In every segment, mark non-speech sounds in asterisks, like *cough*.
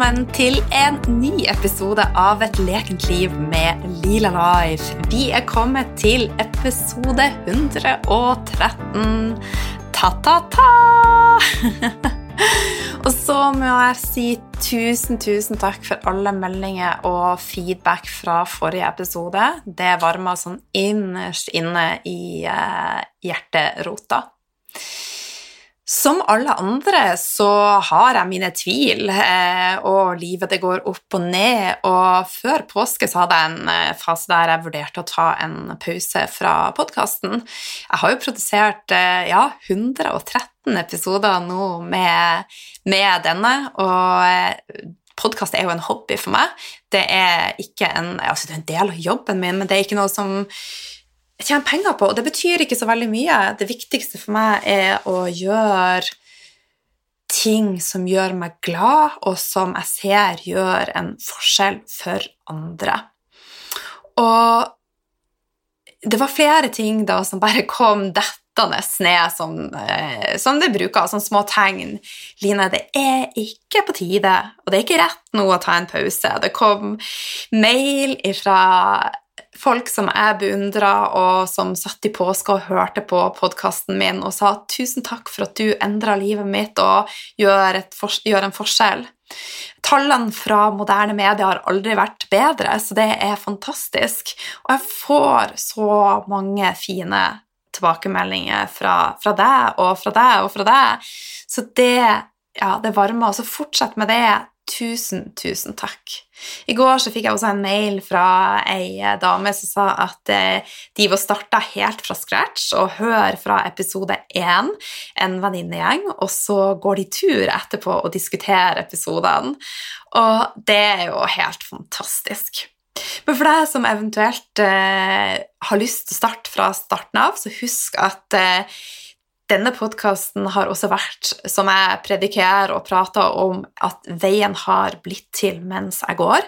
velkommen til en ny episode av Et lekent liv med Lila Life. Vi er kommet til episode 113. Ta-ta-ta! *laughs* og så må jeg si tusen, tusen takk for alle meldinger og feedback fra forrige episode. Det varma sånn innerst inne i uh, hjerterota. Som alle andre så har jeg mine tvil, eh, og livet det går opp og ned. Og før påske så hadde jeg en eh, fase der jeg vurderte å ta en pause fra podkasten. Jeg har jo produsert eh, ja, 113 episoder nå med, med denne, og podkast er jo en hobby for meg. Det er ikke en, altså det er en del av jobben min, men det er ikke noe som jeg tjener penger på, og det betyr ikke så veldig mye. Det viktigste for meg er å gjøre ting som gjør meg glad, og som jeg ser gjør en forskjell for andre. Og det var flere ting da som bare kom dettende ned, som, eh, som det bruker, som små tegn. Line, det er ikke på tide, og det er ikke rett nå å ta en pause. Det kom mail ifra folk som jeg beundra, og som satt i påske og hørte på podkasten min og sa 'tusen takk for at du endra livet mitt og gjør, for, gjør, en forskjell'. Tallene fra moderne medier har aldri vært bedre, så det er fantastisk. Og jeg får så mange fine tilbakemeldinger fra, fra deg og fra deg og fra deg. Så det, ja, det varmer. Så fortsett med det. Tusen, tusen takk. I går så fikk jeg også en mail fra ei dame som sa at eh, de var starta helt fra scratch og hører fra episode én, en venninnegjeng, og så går de tur etterpå og diskuterer episodene. Og det er jo helt fantastisk. Men for deg som eventuelt eh, har lyst til å starte fra starten av, så husk at eh, denne podkasten har også vært, som jeg predikerer og prater om, at veien har blitt til mens jeg går.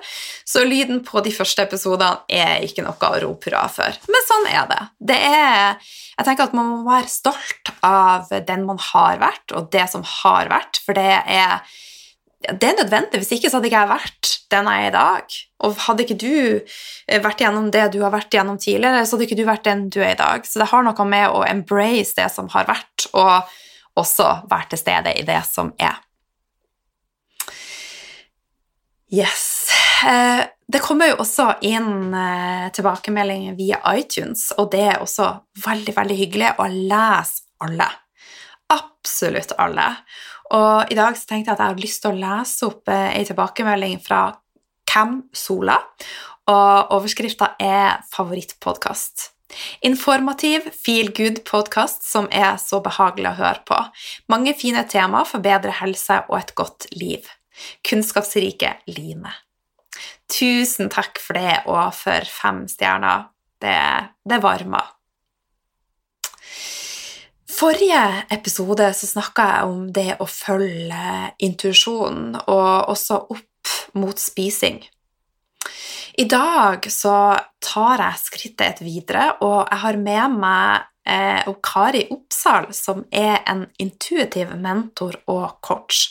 Så lyden på de første episodene er ikke noe å rope hurra for. Men sånn er det. det er, jeg tenker at Man må være stolt av den man har vært, og det som har vært, for det er det er nødvendig. Hvis ikke så hadde ikke jeg vært den jeg er i dag. Og hadde ikke du eh, vært gjennom det du har vært gjennom tidligere, så hadde ikke du vært den du er i dag. Så det har noe med å embrace det som har vært, og også være til stede i det som er. Yes. Eh, det kommer jo også inn eh, tilbakemeldinger via iTunes, og det er også veldig, veldig hyggelig å lese alle. Absolutt alle. Og i dag så tenkte jeg at jeg hadde lyst til å lese opp ei eh, tilbakemelding fra Cam Sola, og overskrifta er 'Favorittpodkast'. Informativ, feel good-podkast som er så behagelig å høre på. Mange fine temaer for bedre helse og et godt liv. Kunnskapsrike Line. Tusen takk for det, og for fem stjerner. Det, det varmer. Forrige episode så snakka jeg om det å følge intuisjonen, og også opp mot spising. I dag så tar jeg skrittet et videre, og jeg har med meg eh, Kari Oppsal, som er en intuitiv mentor og coach.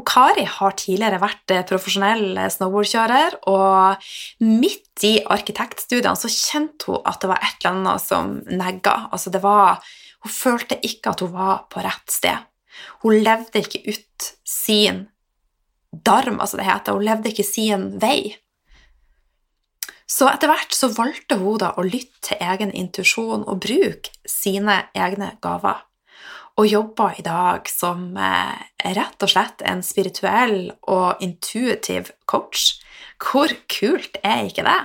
Og Kari har tidligere vært eh, profesjonell snowboardkjører, og midt i arkitektstudiene så kjente hun at det var et eller annet som negga. Altså det var hun følte ikke at hun var på rett sted. Hun levde ikke ut sin darm, altså det heter. Hun levde ikke sin vei. Så etter hvert så valgte hun da å lytte til egen intuisjon og bruke sine egne gaver. Og jobber i dag som eh, rett og slett en spirituell og intuitiv coach. Hvor kult er ikke det?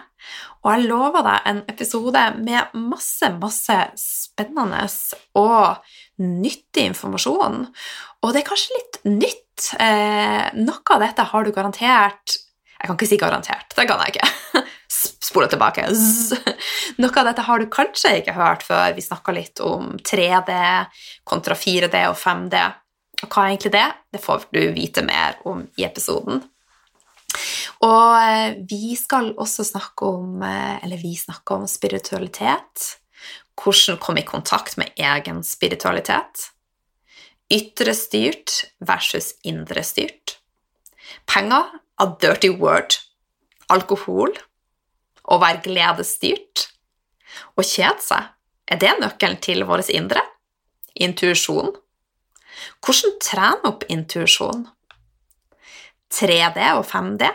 Og jeg lover deg en episode med masse, masse spennende og nyttig informasjon. Og det er kanskje litt nytt. Eh, noe av dette har du garantert Jeg kan ikke si garantert, det kan jeg ikke. Spole tilbake. *laughs* Noe av dette har du kanskje ikke hørt før vi snakka litt om 3D kontra 4D og 5D. Og hva er egentlig det? Det får du vite mer om i episoden. Og eh, vi skal også snakke om eh, Eller vi snakker om spiritualitet. Hvordan komme i kontakt med egen spiritualitet. Ytre styrt versus indre styrt. Penger, a dirty word. Alkohol, å være gledesstyrt. Å kjede seg, er det nøkkelen til vårt indre? Intuisjon. Hvordan trene opp intuisjon? 3D og 5D,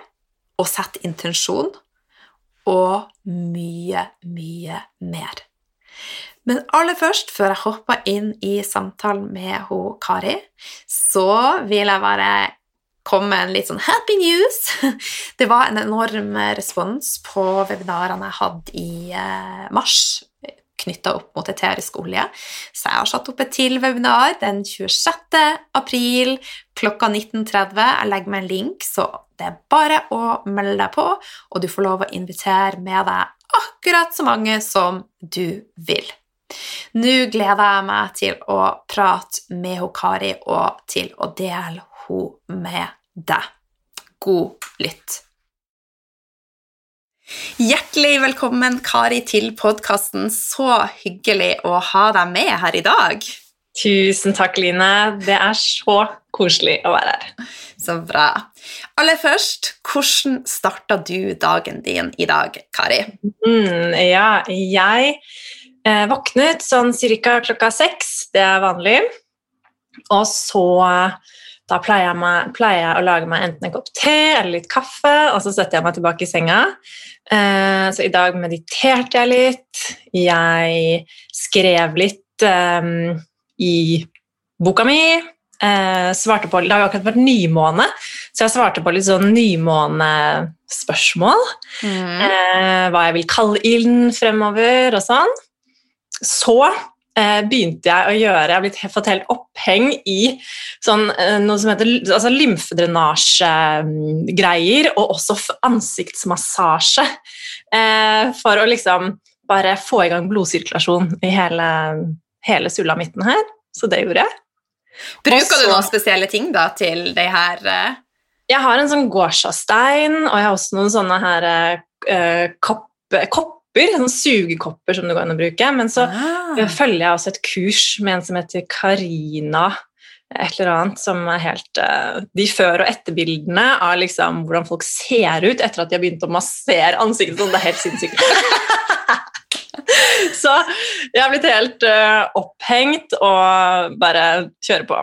og sette intensjon, og mye, mye mer. Men aller først, før jeg hopper inn i samtalen med ho Kari, så vil jeg bare komme med en litt sånn happy news. *laughs* Det var en enorm respons på webinarene jeg hadde i eh, mars knytta opp mot eterisk olje. Så jeg har satt opp et til webinar den 26. april klokka 19.30. Jeg legger meg en link, så det er bare å melde deg på, og du får lov å invitere med deg akkurat så mange som du vil. Nå gleder jeg meg til å prate med Kari og til å dele henne med deg. God lytt. Hjertelig velkommen, Kari, til podkasten. Så hyggelig å ha deg med her i dag. Tusen takk, Line. Det er så koselig å være her. Så bra. Aller først, hvordan starta du dagen din i dag, Kari? Mm, ja, jeg eh, våknet sånn ca. klokka seks. Det er vanlig. Og så da pleier jeg, meg, pleier jeg, å lage meg enten en kopp te eller litt kaffe, og så setter jeg meg tilbake i senga. Eh, så i dag mediterte jeg litt. Jeg skrev litt eh, i boka mi. Eh, svarte på, Det har jo akkurat vært nymåne, så jeg svarte på litt sånn nymånespørsmål. Mm. Eh, hva jeg vil kalle ilden fremover og sånn. Så begynte jeg å gjøre Jeg har blitt, fått helt oppheng i sånn, eh, noe som heter altså, lymfedrenasjegreier, og også ansiktsmassasje. Eh, for å liksom bare få i gang blodsirkulasjon i hele, hele sulamitten her. Så det gjorde jeg. Bruker også, du noen spesielle ting da til det her? Jeg har en sånn gårdsastein, og jeg har også noen sånne her eh, kopp, kopp kopper, sånne sugekopper som det går an å bruke. Men så ah. følger jeg også et kurs med en som heter Karina et eller annet som er helt uh, De før- og etterbildene av liksom hvordan folk ser ut etter at de har begynt å massere ansiktet sånn, det er helt sinnssykt. *laughs* så jeg har blitt helt uh, opphengt og bare kjører på.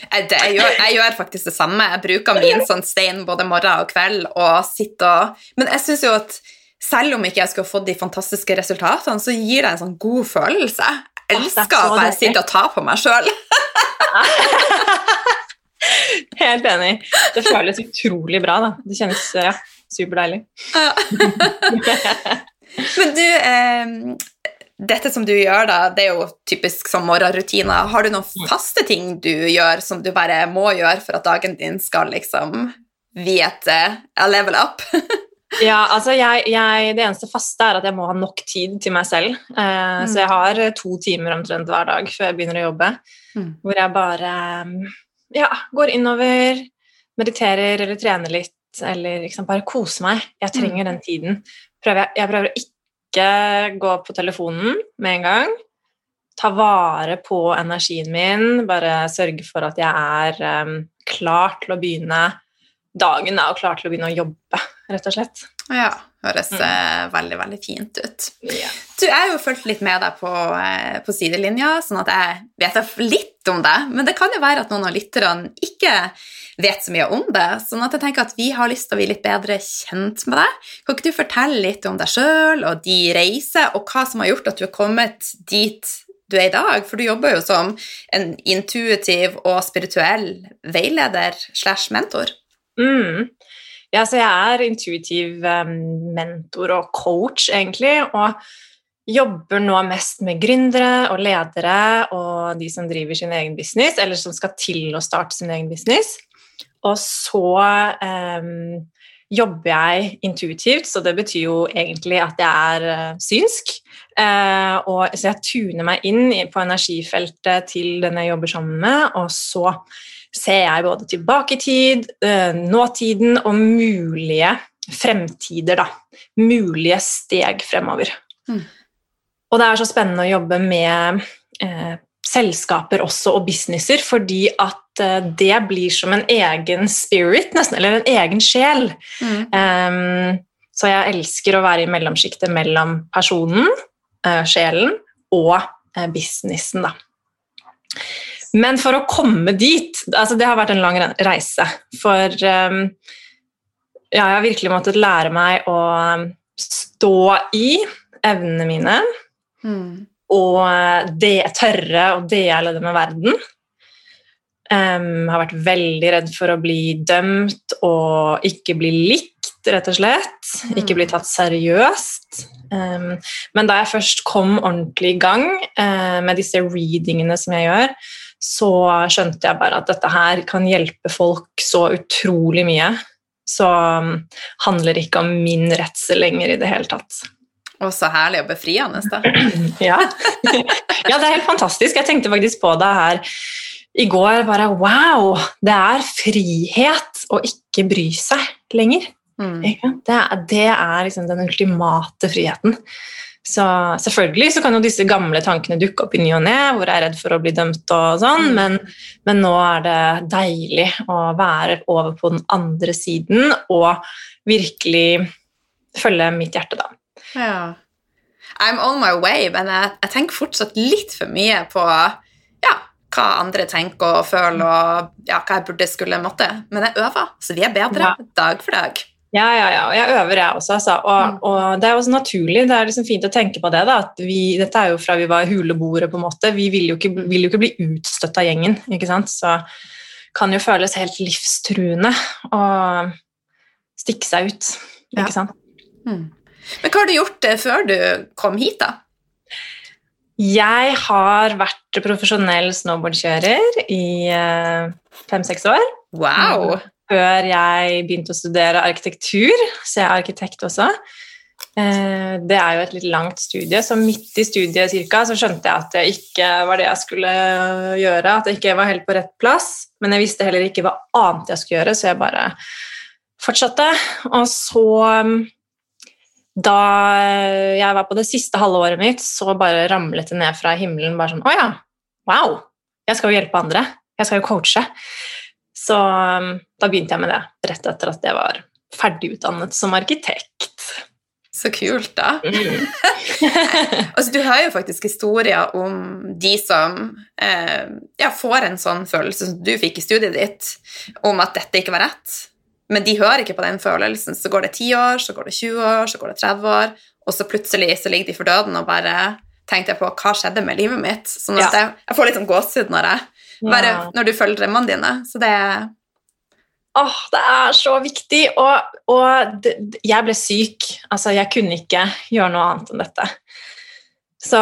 Jeg, det, jeg, gjør, jeg, gjør, faktisk det samme. Jeg bruker min sånn stein både morgen og kveld og sitter og Men jeg syns jo at selv om ikke jeg skulle fått de fantastiske resultatene, så gir det en sånn god følelse. Jeg elsker å bare sitte og ta på meg sjøl. *laughs* Helt enig. Det føles utrolig bra. da. Det kjennes ja, superdeilig. *laughs* Men du, eh, dette som du gjør, da, det er jo typisk som morgenrutiner. Har du noen faste ting du gjør som du bare må gjøre for at dagen din skal liksom vite a level up? *laughs* Ja, altså jeg, jeg, Det eneste faste er at jeg må ha nok tid til meg selv. Eh, mm. Så jeg har to timer omtrent hver dag før jeg begynner å jobbe, mm. hvor jeg bare ja, går innover, mediterer eller trener litt, eller liksom bare koser meg. Jeg trenger mm. den tiden. Prøver jeg, prøver å ikke gå på telefonen med en gang. Ta vare på energien min, bare sørge for at jeg er um, klar til å begynne dagen da, og klar til å begynne å jobbe, rett og slett. Ja, høres mm. Eh, veldig, veldig fint ut. Yeah. Du har jo fulgt litt med deg på, eh, på, sidelinja, sånn at jeg vet litt om deg. men det kan jo være at noen av lytterne ikke vet så mye om det, sånn at jeg tenker at vi har lyst til å bli litt bedre kjent med deg. Kan ikke du fortelle litt om deg sjøl og de reiser, og hva som har gjort at du har kommet dit du er i dag? For du jobber jo som en intuitiv og spirituell veileder slash mentor. Mm. Ja, så jeg er intuitiv um, mentor og coach, egentlig. Og jobber nå mest med gründere og ledere og de som driver sin egen business, eller som skal til å starte sin egen business. Og så um, jobber jeg intuitivt, så det betyr jo egentlig at jeg er uh, synsk. Uh, og, så jeg tuner meg inn på energifeltet til den jeg jobber sammen med, og så ser jeg både tilbake i tid, eh, nåtiden og mulige fremtider. Da. Mulige steg fremover. Mm. Og det er så spennende å jobbe med eh, selskaper også, og businesser, fordi at eh, det blir som en egen spirit, nesten, eller en egen sjel. Mm. Um, så jeg elsker å være i mellomsjiktet mellom personen, eh, sjelen, og uh, businessen, da. Men for å komme dit altså Det har vært en lang reise. For um, ja, jeg har virkelig måttet lære meg å stå i evnene mine Mm. og det, tørre å dele det med verden. Um, har vært veldig redd for å bli dømt og ikke bli likt, rett og slett. Ikke bli tatt seriøst. Um, men da jeg først kom ordentlig i gang uh, med disse readingene som jeg gjør, så skjønte jeg bare at dette her kan hjelpe folk så utrolig mye. Så um, handler ikke om min redsel lenger i det hele tatt. Og så herlig og befriende, da. *clears throat* Ja. *laughs* ja, det er helt fantastisk. Jeg tenkte faktisk på det her i går. Bare wow! Det er frihet å ikke bry seg lenger. Mm. Det er, det er liksom den ultimate friheten. Så selvfølgelig så kan jo disse gamle tankene dukke opp i ny og ne, hvor jeg er redd for å bli dømt og sånn, Mm. men, men nå er det deilig å være over på den andre siden og virkelig følge mitt hjerte, da. Ja. I'm on my way, men jeg, jeg tenker fortsatt litt for mye på ja, hva andre tenker og føler, og ja, hva jeg burde skulle måtte. Men jeg øver, så vi er bedre Ja. dag for dag. Ja, ja, ja, og jeg øver, jeg også. Altså. Og, og det er også naturlig. Det er liksom fint å tenke på det. Da, at vi, dette er jo fra vi var huleboere, på en måte. Vi vil jo ikke, vil jo ikke bli utstøtt av gjengen. ikke sant? Så kan jo føles helt livstruende å stikke seg ut. Ja. ikke sant? Mm. Men hva har du gjort eh, før du kom hit, da? Jeg har vært profesjonell snowboardkjører i eh, fem-seks år. Wow! Før jeg begynte å studere arkitektur, så jeg er arkitekt også. Eh, Det er jo et litt langt studie, så midt i studiet cirka, så skjønte jeg at det ikke var det jeg skulle gjøre, at jeg ikke var helt på rett plass, men jeg visste heller ikke hva annet jeg skulle gjøre, så jeg bare fortsatte. Og så, da jeg var på det siste halve året mitt, så bare ramlet det ned fra himmelen, bare sånn, åja, wow, jeg skal jo hjelpe andre, jeg skal jo coache. Så um, da begynte jeg med det, rett etter at jeg var ferdigutdannet som arkitekt. Så kult, da. Mm. *laughs* *laughs* Altså, du har jo faktisk historier om de som eh, ja, får en sånn følelse som du fikk i studiet ditt, om at dette ikke var rett. Men de hører ikke på den følelsen. Så går det 10 år, så går det 20 år, så går det 30 år, og så plutselig så ligger de for døden og bare tenkte jeg på hva skjedde med livet mitt. Sånn at Ja. jeg, jeg får litt sånn gåsehud når, jeg- bare Ja. når du følger drømmene dine. Så det Åh, det er så viktig, og, og det, jeg ble syk. Altså, jeg kunne ikke gjøre noe annet enn dette. Så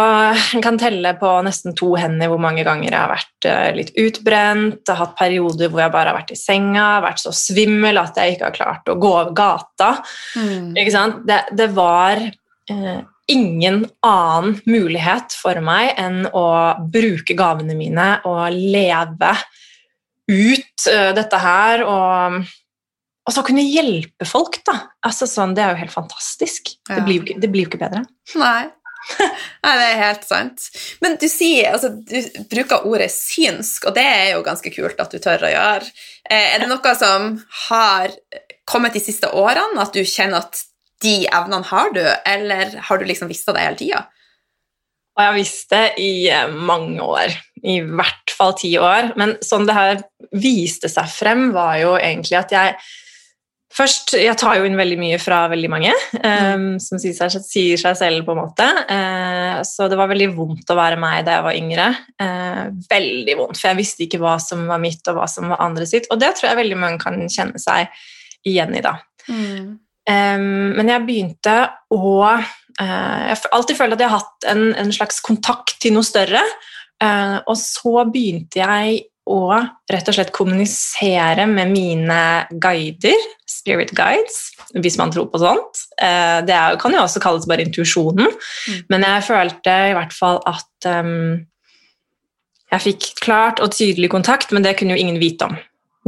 jeg kan telle på nesten to hender hvor mange ganger jeg har vært eh, litt utbrent, jeg har hatt perioder hvor jeg bare har vært i senga, vært så svimmel at jeg ikke har klart å gå over gata. Sant? Det, det var eh, ingen annen mulighet for meg enn å bruke gavene mine og leve ut eh, dette her og, og så kunne hjelpe folk, da. Altså, sånn, det er jo helt fantastisk. Ja. Det, blir jo ikke, det blir jo ikke bedre. Nei. Nei, det er helt sant. Men du sier, altså, du bruker ordet synsk, og det er jo ganske kult at du tør å gjøre. Eh, Er det noe som har kommet de siste årene, at du kjenner at de evnene har du, eller har du liksom visst det hele tida? Og jeg har visst det i eh, mange år, i hvert fall ti år. Men sånn det her viste seg frem, var jo egentlig at jeg Først, Jeg tar jo inn veldig mye fra veldig mange, um, som sier seg, sier seg selv, på en måte. Uh, så det var veldig vondt å være meg da jeg var yngre. Uh, veldig vondt, for jeg visste ikke hva som var mitt, og hva som var andre sitt. Og det tror jeg veldig mange kan kjenne seg igjen i, da. Um, men jeg begynte å uh, Jeg har alltid følt at jeg har hatt en, en slags kontakt til noe større. Uh, og så begynte jeg å rett og slett kommunisere med mine guider, spirit guides, hvis man tror på sånt. Uh, det er, kan jo også kalles bare intuisjonen, men jeg følte i hvert fall at um, jeg fikk klart og tydelig kontakt, men det kunne jo ingen vite om.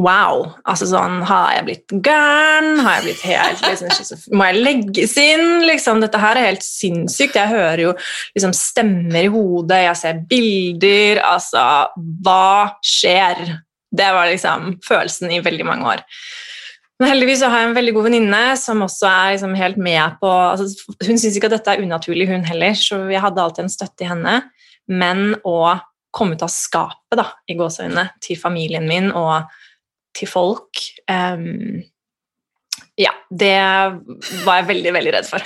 Wow! altså sånn, Har jeg blitt gæren? Har jeg blitt helt liksom, Må jeg legges inn? Liksom, dette her er helt sinnssykt. Jeg hører jo liksom, stemmer i hodet, jeg ser bilder. Altså, hva skjer? Det var liksom følelsen i veldig mange år. Men heldigvis har jeg en veldig god venninne som også er liksom helt med på altså, Hun syns ikke at dette er unaturlig, hun heller, så jeg hadde alltid en støtte i henne. Men å komme ut av skapet da, i gåseøynene til familien min og til folk um, Ja, det var jeg veldig, veldig redd for.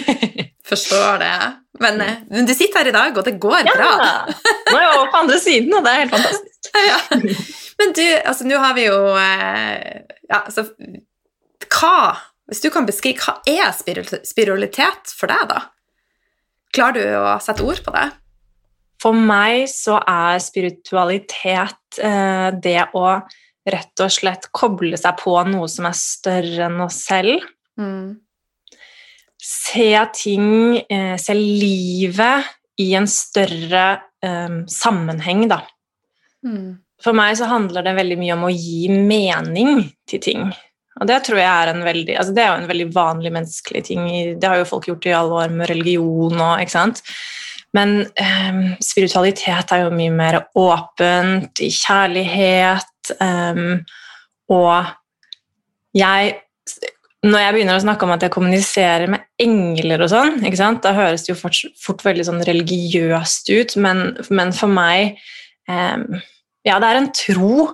*laughs* Forstår det. Men, eh, men, du sitter her i dag, og det går ja. bra. Nå er jeg over på andre siden, og det er helt fantastisk. *laughs* ja. Men du, altså nå har vi jo eh, Ja, altså Hva, hvis du kan beskrive, hva er spiritualitet for deg, da? Klarer du å sette ord på det? For meg så er spiritualitet eh, det å rett og slett koble seg på noe som er større enn oss selv. Mm. Se ting, eh, se livet i en større um, sammenheng, da. Mm. For meg så handler det veldig mye om å gi mening til ting. Og det tror jeg er en veldig altså det er jo en veldig vanlig menneskelig ting. Det har jo folk gjort i alle år med religion og ikke sant. Men um, spiritualitet er jo mye mer åpent, i kjærlighet, um, og jeg Når jeg begynner å snakke om at jeg kommuniserer med engler og sånn, da høres det jo fort, fort veldig sånn religiøst ut, men, men for meg um, Ja, det er en tro,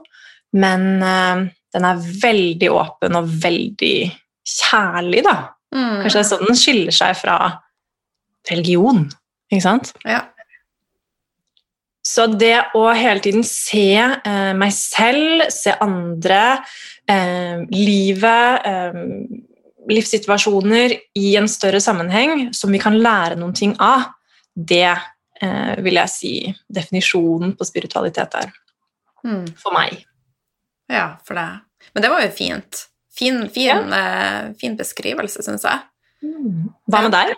men den er veldig åpen og veldig kjærlig, da. Mm. Kanskje det er sånn den skiller seg fra religion. Ikke sant? Ja. Så det å hele tiden se eh, meg selv, se andre, eh, livet, eh, livssituasjoner i en større sammenheng som vi kan lære noen ting av, det eh, vil jeg si definisjonen på spiritualitet er. Mm. For meg. Ja, for det. Men det var jo fint. Fin, fin, ja. Eh, fin beskrivelse, syns jeg. Mm. Hva med deg?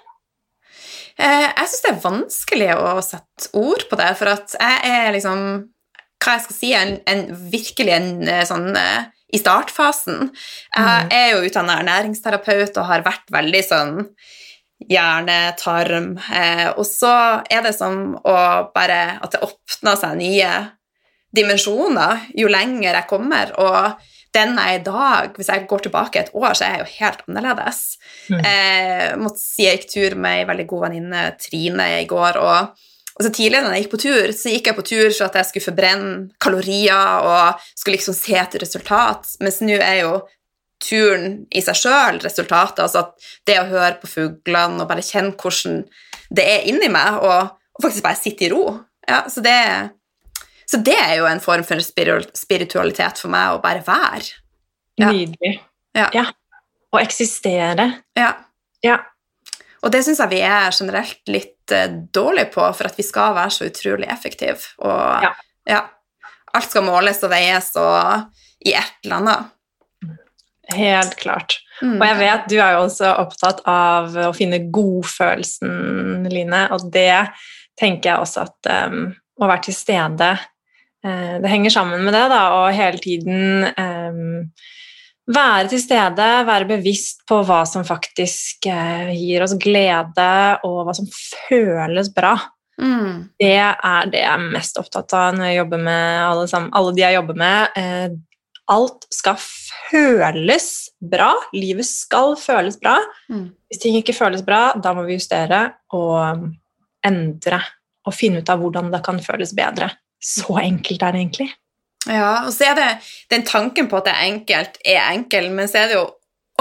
Eh, jeg syns det er vanskelig å sette ord på det, for at jeg er liksom Hva jeg skal si, en, en virkelig en eh, sånn eh, i startfasen. Jeg mm. er jo utdanna ernæringsterapeut og har vært veldig sånn hjerne, tarm Og så er det som å bare At det åpner seg nye dimensjoner jo lenger jeg kommer. og den jeg er i dag, hvis jeg går tilbake et år, så er jeg jo helt annerledes. Mm. Eh, måtte si jeg gikk tur med ei veldig god venninne, Trine, i går. og og så Tidligere når jeg gikk på tur, så gikk jeg på tur så at jeg skulle forbrenne kalorier og skulle liksom se et resultat, mens nå er jo turen i seg sjøl resultatet. Altså at det å høre på fuglene og bare kjenne hvordan det er inni meg, og, og faktisk bare sitte i ro. Ja, så det er så det er jo en form for spiritualitet for meg å bare være. Ja. Nydelig. Ja. ja. Å eksistere. Ja. ja. Og det syns jeg vi er generelt litt uh, dårlige på, for at vi skal være så utrolig effektive. Og ja. ja. Alt skal måles og veies og i et eller annet. Helt klart. Mm. Og jeg vet du er jo også opptatt av å finne godfølelsen, Line, og det tenker jeg også at um, å være til stede Eh, det henger sammen med det, da, å hele tiden um, være til stede, være bevisst på hva som faktisk uh, gir oss glede, og hva som føles bra. Mm. Det er det jeg er mest opptatt av når jeg jobber med alle, sammen, alle de jeg jobber med. Uh, alt skal føles bra. Livet skal føles bra. Mm. Hvis ting ikke føles bra, da må vi justere og endre og finne ut av hvordan det kan føles bedre. Så enkelt er det egentlig. Ja, og så er det den tanken på at det er enkelt, er enkel, men så er det jo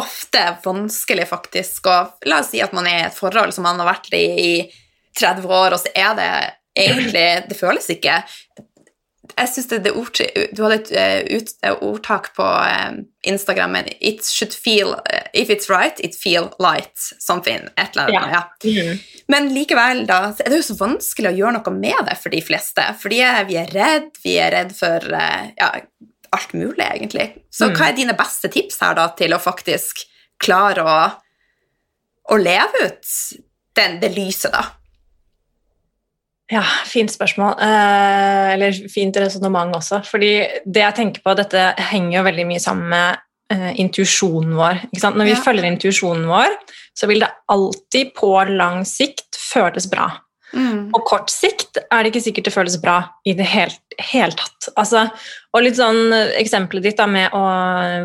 ofte vanskelig faktisk å La oss si at man er i et forhold som man har vært i i 30 år, og så er det egentlig Det føles ikke jeg synes det, det ord, Du hadde et uh, ut, uh, ordtak på uh, Instagram It should feel If it's right, it feel light. Something. Et eller annet. Ja. ja. Mm. Men likevel, da, er det jo så vanskelig å gjøre noe med det for de fleste. Fordi vi er redd, vi er redd for ja, alt mulig, egentlig. Så mm. hva er dine beste tips her da til å faktisk klare å, å leve ut den, det lyset, da? Ja, fint spørsmål. Eh, eller fint resonnement også. Fordi det jeg tenker på, dette henger jo veldig mye sammen med eh, intuisjonen vår. Når vi ja. følger intuisjonen vår, så vil det alltid på lang sikt føles bra. Mm. På kort sikt er det ikke sikkert det føles bra i det hele, tatt. Altså, og litt sånn Eksempelet ditt da, med å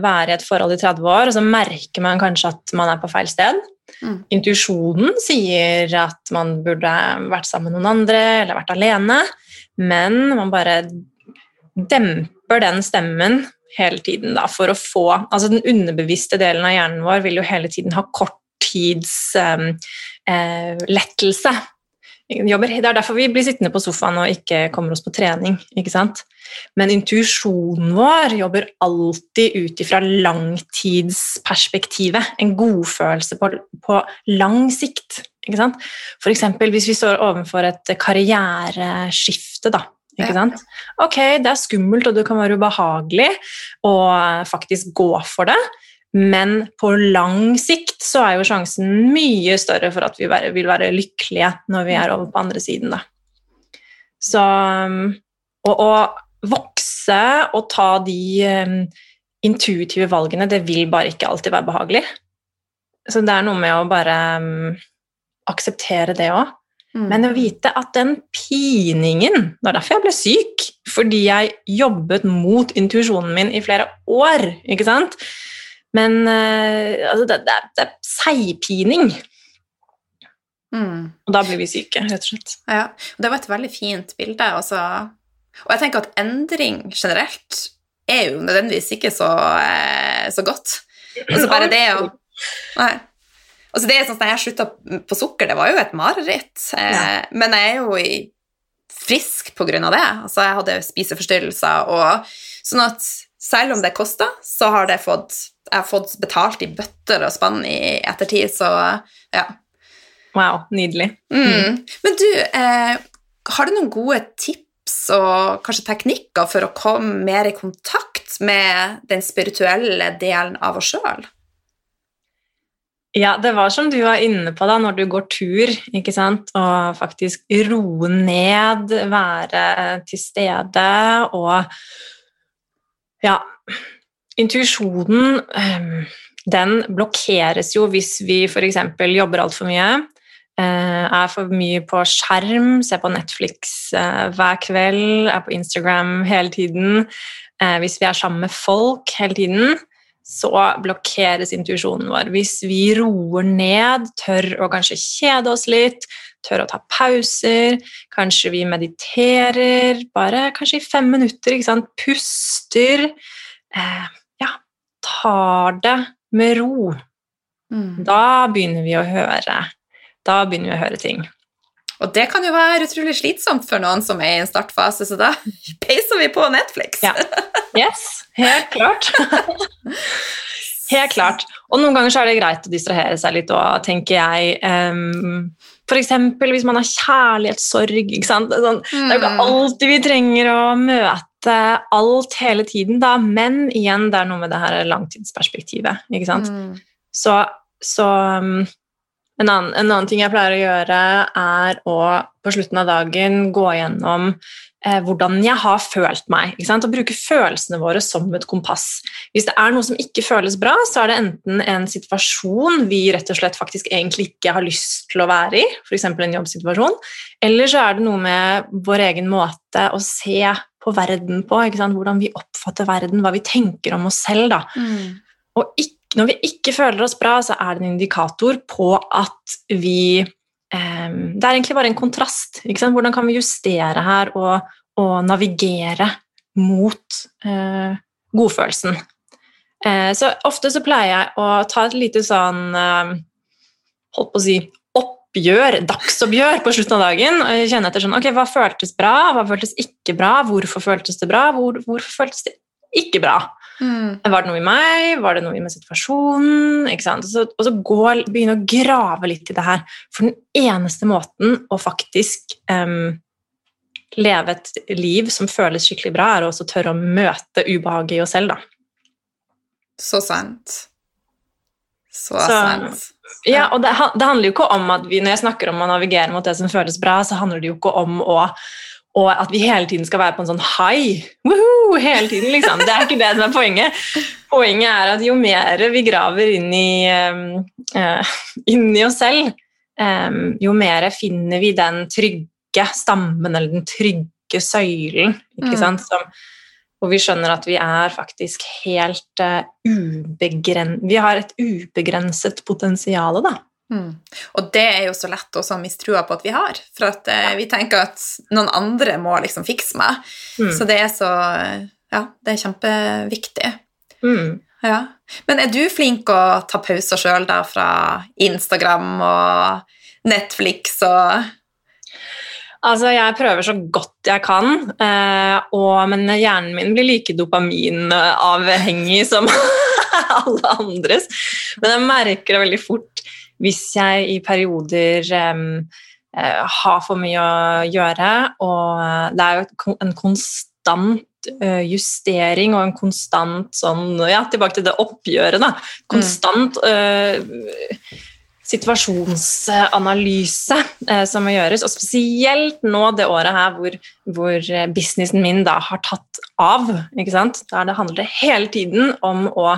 være i et forhold i 30 år, og så merker man kanskje at man er på feil sted. Mm. Intuisjonen sier at man burde vært sammen med noen andre eller vært alene, men man bare demper den stemmen hele tiden da, for å få Altså den underbevisste delen av hjernen vår vil jo hele tiden ha korttidslettelse. Um, eh, det er derfor vi blir sittende på sofaen og ikke kommer oss på trening. ikke sant? Men intuisjonen vår jobber alltid ut ifra langtidsperspektivet. En godfølelse på, på lang sikt. ikke sant? F.eks. hvis vi står overfor et karriereskifte. da, ikke sant? Ok, det er skummelt, og det kan være ubehagelig å faktisk gå for det, men på lang sikt så er jo sjansen mye større for at vi vil være lykkelige når vi er over på andre siden, da. Så å, vokse og ta de um, intuitive valgene, det vil bare ikke alltid være behagelig. Så det er noe med å bare um, akseptere det òg. Mm. Men å vite at den piningen Det var derfor jeg ble syk. Fordi jeg jobbet mot intuisjonen min i flere år. ikke sant? Men uh, altså, det, det, det, er seigpining. Mm. Og da blir vi syke, rett og slett. Ja, Det var et veldig fint bilde. Også. Og jeg tenker at endring generelt er jo nødvendigvis ikke så, eh, så godt. Altså bare det å Nei. Altså det er sånn at Jeg slutta på sukker, det var jo et mareritt. Eh, ja. Men jeg er jo i frisk på grunn av det. Altså jeg hadde spiseforstyrrelser, og sånn at selv om det kosta, så har det fått, jeg har fått betalt i bøtter og spann i ettertid, så ja. Wow, nydelig. Mm. Men du, eh, har du noen gode tips og kanskje teknikker for å komme mer i kontakt med den spirituelle delen av oss sjøl? Ja, det var som du var inne på da, når du går tur, ikke sant, og faktisk roe ned, være til stede og Ja, intuisjonen ehm, den blokkeres jo hvis vi f.eks. jobber altfor mye, eh, er for mye på skjerm, ser på Netflix eh, hver kveld, er på Instagram hele tiden, eh, hvis vi er sammen med folk hele tiden så blokkeres intuisjonen vår. Hvis vi roer ned, tør å kanskje kjede oss litt, tør å ta pauser, kanskje vi mediterer bare kanskje i fem minutter, ikke sant? puster tar det med ro. Mm. Da begynner vi å høre. Da begynner vi å høre ting. Og det kan jo være utrolig slitsomt for noen som er i en startfase, så da *laughs* peiser vi på Netflix. Ja. Yes, helt klart. *laughs* helt klart. Og noen ganger så er det greit å distrahere seg litt òg, tenker jeg. Um, F.eks. hvis man har kjærlighetssorg. Sånn. Det er jo ikke mm. alltid vi trenger å møte alt hele tiden, da, men igjen, det er noe med det her langtidsperspektivet. ikke sant? Mm. Så, så um, en annen, en annen, ting jeg pleier å gjøre, er å på slutten av dagen gå gjennom eh, hvordan jeg har følt meg. ikke sant? Og bruke følelsene våre som et kompass. Hvis det er noe som ikke føles bra, så er det enten en situasjon vi rett og slett faktisk egentlig ikke har lyst til å være i, f.eks. en jobbsituasjon, eller så er det noe med vår egen måte å se på verden på, hvordan vi oppfatter verden, hva vi tenker om oss selv. Da. Mm. Og ikke når vi ikke føler oss bra, så er det en indikator på at vi eh, Det er egentlig bare en kontrast. Hvordan kan vi justere her og, og navigere mot eh, godfølelsen? Eh, så ofte så pleier jeg å ta et lite sånn eh, Holdt på å si oppgjør, dagsoppgjør på slutten av dagen. og jeg kjenner etter sånn, ok, Hva føltes bra, hva føltes ikke bra, hvorfor føltes det bra, hvor, hvorfor føltes det ikke bra? Mm. Var det noe i meg? Var det noe med situasjonen? Og så, og så gå, begynne å grave litt i det her. For den eneste måten å faktisk um, leve et liv som føles skikkelig bra, er å også tørre å møte ubehaget i oss selv, da. Så sant. Så, så sant. Ja, og det, det, handler jo ikke om at vi, Når jeg snakker om å navigere mot det som føles bra, så handler det jo ikke om å og at vi hele tiden skal være på en sånn high. Woohoo, hele tiden, liksom. Det er ikke det som er poenget. Poenget er at jo mer vi graver inn i, uh, inn i oss selv, um, jo mer finner vi den trygge stammen eller den trygge søylen, ikke Mm. sant, som, hvor vi skjønner at vi er faktisk helt uh, ubegren... Vi har et ubegrenset potensial, da. Mm. Og det er jo så lett å miste trua på at vi har, for at uh, vi tenker at noen andre må liksom fikse meg. Mm. Så det er så Ja, det er kjempeviktig. Mm. Ja. Men er du flink å ta pauser sjøl, da, fra Instagram og Netflix og Altså, jeg prøver så godt jeg kan, eh, og, men hjernen min blir like dopaminavhengig som *laughs* alle andres. Men jeg merker det veldig fort hvis jeg i perioder eh, har for mye å gjøre, og det er jo en konstant eh, justering og en konstant sånn Ja, tilbake til det oppgjøret, da. Konstant eh, situasjonsanalyse eh, som må gjøres, og spesielt nå det året her hvor, hvor eh, businessen min da har tatt av. ikke sant? Der det handler hele tiden om å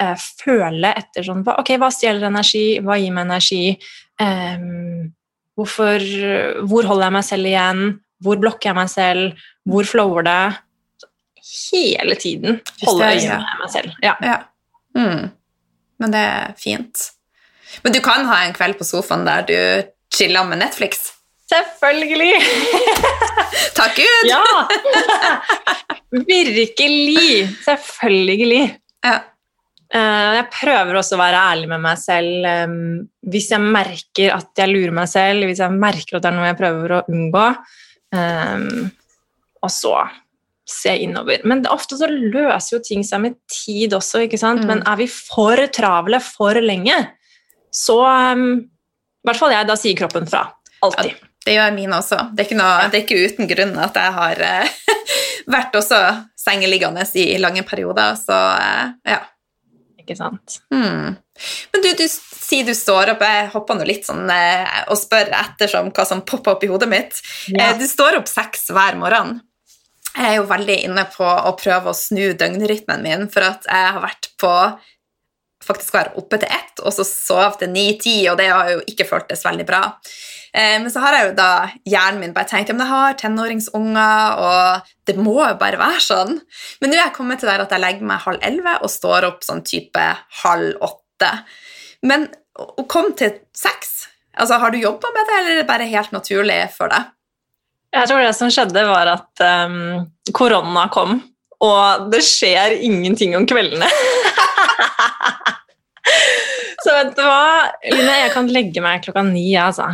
eh, føle etter sånn Ok, hva stjeler energi? Hva gir meg energi? Eh, hvorfor, hvor holder jeg meg selv igjen? Hvor blokker jeg meg selv? Hvor flower det? Hele tiden holde øye med meg selv. Ja. Ja. Mm. Men det er fint. Men du kan ha en kveld på sofaen der du chiller med Netflix. Selvfølgelig! *laughs* Takk Gud! Ja! *laughs* Virkelig! Selvfølgelig. Ja. Eh, Jeg prøver også å være ærlig med meg selv hvis jeg merker at jeg lurer meg selv, hvis jeg merker at det er noe jeg prøver å unngå. Og så se innover. Men ofte så løser jo ting seg med tid også, ikke sant? Mm. Men er vi for travle for lenge, så um, I hvert fall jeg, da sier kroppen fra. Alltid. Det gjør min også. Det er noe, det er ikke uten grunn at jeg har uh, *laughs* vært også sengeliggende i lange perioder, så uh, ja. Ikke sant? Hmm. Men du, du sier du står opp, jeg hopper nå litt sånn uh, og spør ettersom hva som popper opp i hodet mitt. Ja. Du står opp seks hver morgen. Jeg er jo veldig inne på å prøve å snu døgnrytmen min, for at jeg har vært på faktisk være oppe til ett, og så sove til ni-ti, og det har jo ikke føltes veldig bra. Eh, men så har jeg jo da hjernen min bare tenkt ja, men jeg har tenåringsunger, og det må jo bare være sånn. Men nå er jeg kommet til der at jeg legger meg halv elleve og står opp sånn type halv åtte. Men å komme til seks altså Har du jobba med det, eller er det bare helt naturlig for deg? Jeg tror det som skjedde, var at um, korona kom, og det skjer ingenting om kveldene. *laughs* Så vet du hva, Line, jeg kan legge meg klokka ni, altså.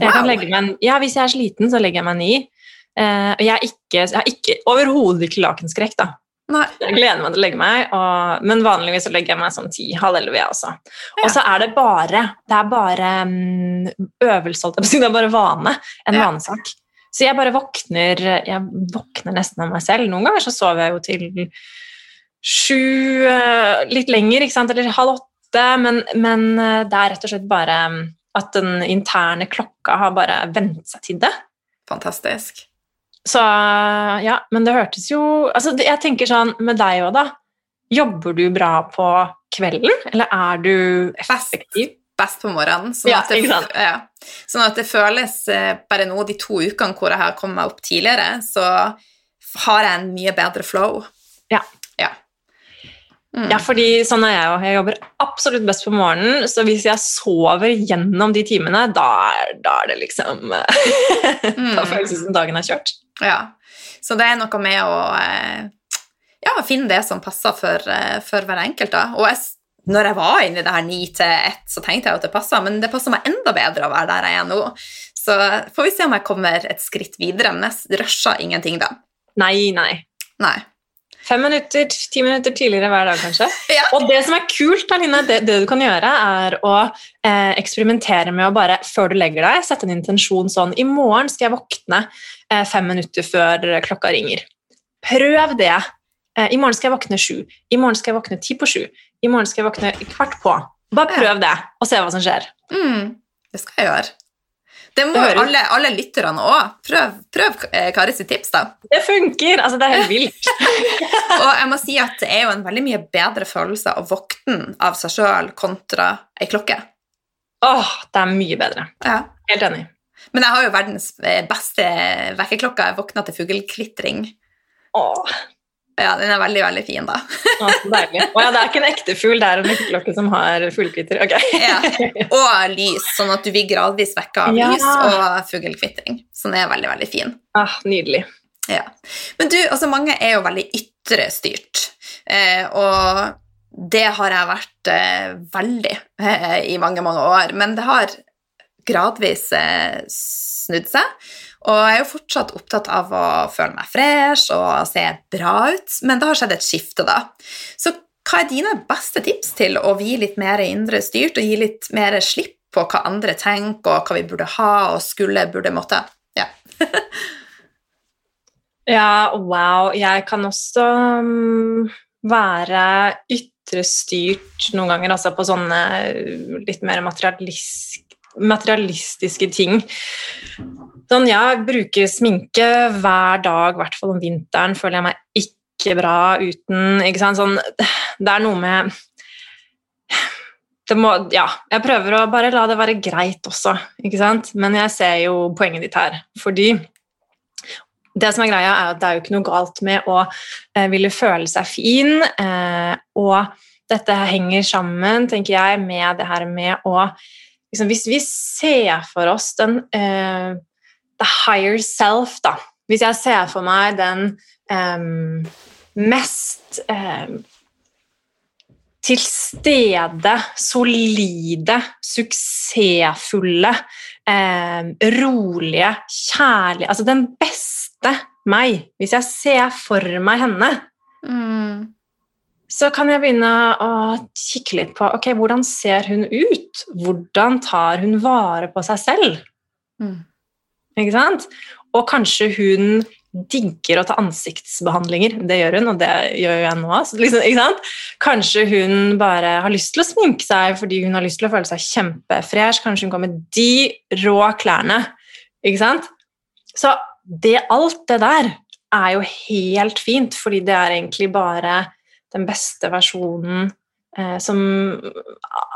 Kan meg, ja, hvis jeg er sliten, så legger jeg meg ni. Uh, jeg har ikke, jeg er ikke overhodet ikke lakenskrekk, da. Nei. Jeg gleder meg til å legge meg, og, men vanligvis så legger jeg meg sånn ti, halv elleve, jeg også. Ja. Og så er det bare det er bare um, øvelse, holdt jeg på å si, det er bare vane. En Ja. vanesak. Så jeg bare våkner Jeg våkner nesten av meg selv. Noen ganger så sover jeg jo til sju, eh, litt lenger, ikke sant, eller halv åtte, men, men eh, det er rett og slett bare mm, at den interne klokka har bare vent seg til det. Fantastisk. Så ja, men det hørtes jo altså, Jeg tenker sånn med deg òg, da. Jobber du bra på kvelden, eller er du effektiv? Best på morgenen. Sånn, Ja, at det, ja. sånn at det føles eh, bare nå de to ukene hvor jeg har kommet meg opp tidligere, så har jeg en mye bedre flow. Ja. Ja, mm. Ja, fordi sånn er jeg jo. Jeg jobber absolutt best på morgenen, så hvis jeg sover gjennom de timene, da, da er det liksom *laughs* Da føles det som dagen er kjørt. ja. Så det er noe med å eh, ja, finne det som passer for, eh, for hver enkelt. Da. Og jeg, når jeg var inne i det her ni til ett, så tenkte jeg at det passa, men det passer meg enda bedre å være der jeg er nå. Så får vi se om jeg kommer et skritt videre, men jeg rusher ingenting da. Nei, nei. Nei. Fem minutter, ti minutter tidligere hver dag, kanskje. *laughs* Ja. Og det som er kult, Aline, det, det du kan gjøre, er å eh, eksperimentere med å bare, før du legger deg, sette en intensjon sånn I morgen skal jeg våkne eh, fem minutter før klokka ringer. Prøv det. Eh, I morgen skal jeg våkne sju. I morgen skal jeg våkne ti på sju. I morgen skal jeg våkne kvart på. Bare prøv det, og se hva som skjer. Mm, det skal jeg gjøre. Det må Det alle, alle lytterne òg. Prøv, prøv eh, Kari sitt tips, da. Det funker! Altså, det er helt vilt. *laughs* *laughs* Og jeg må si at det er jo en veldig mye bedre følelse å våkne av seg sjøl kontra ei klokke. Åh, det er mye bedre. Ja. Helt enig. Men jeg har jo verdens eh, beste vekkerklokke. Jeg våkna til fuglekvitring. Åh, Ja, den er veldig, veldig fin, da. Ja, så deilig. Å ja, det er ikke en ekte fugl, det er en vekkerklokke som har fuglekvitter. Ok. Ja. Og lys, sånn at du blir gradvis vekka av Ja. lys og fuglekvitring. Så den er veldig, veldig fin. Ah, nydelig. Ja. Men du, altså mange er jo veldig ytre styrt, eh, og det har jeg vært eh, veldig eh, i mange, mange år, men det har gradvis eh, snudd seg, og jeg er jo fortsatt opptatt av å føle meg fresh og se bra ut, men det har skjedd et skifte da. Så hva er dine beste tips til å bli litt mer indre styrt og gi litt mer slipp på hva andre tenker, og hva vi burde ha og skulle, burde, måtte? Ja. *laughs* Ja, wow. Jeg kan også mm, være ytre styrt noen ganger, altså på sånne litt mer materialisk, materialistiske ting. Sånn, jeg bruker sminke hver dag, i hvert fall om vinteren, føler jeg meg ikke bra uten. Ikke sant? Sånn, det er noe med må, ja, jeg prøver å bare la det være greit også, ikke sant? men jeg ser jo poenget ditt her. Fordi det som er greia, er at det er jo ikke noe galt med å eh, ville føle seg fin, eh, og dette henger sammen, tenker jeg, med det her med å liksom, Hvis vi ser for oss den uh, the higher self, da Hvis jeg ser for meg den um, mest um, til stede, solide, suksessfulle, eh, rolige, kjærlige Altså den beste meg. Hvis jeg ser for meg henne. Så kan jeg begynne å kikke litt på ok, hvordan ser hun ut. Hvordan tar hun vare på seg selv? Mm. Ikke sant? Og kanskje hun digger å ta ansiktsbehandlinger. Det gjør hun, og det gjør jo jeg nå. Liksom, ikke sant? Kanskje hun bare har lyst til å sminke seg fordi hun har lyst til å føle seg kjempefresh. Kanskje hun går med de rå klærne. Ikke sant? Så det, alt det der er jo helt fint, fordi det er egentlig bare den beste versjonen eh, som,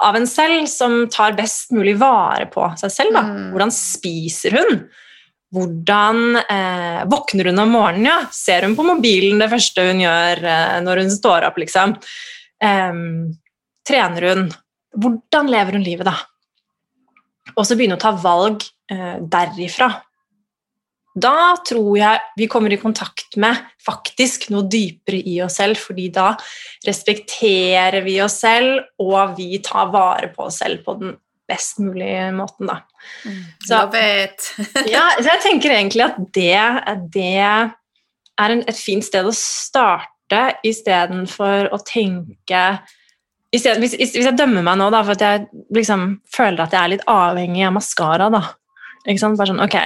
av en selv som tar best mulig vare på seg selv. Da. Mm. Hvordan spiser hun? Hvordan eh, våkner hun om morgenen? Ja? Ser hun på mobilen det første hun gjør eh, når hun står opp? liksom? Em, trener hun? Hvordan lever hun livet, da? Og så begynne å ta valg eh, derifra. Da tror jeg vi kommer i kontakt med faktisk noe dypere i oss selv, fordi da respekterer vi oss selv, og vi tar vare på oss selv på den best mulige måten, da. Så- Love it. *laughs* Ja, så jeg tenker egentlig at det, det er en, et fint sted å starte istedenfor å tenke stedet, hvis, hvis jeg dømmer meg nå da, for at jeg liksom føler at jeg er litt avhengig av maskara, da. Ikke sant? Bare sånn, ok.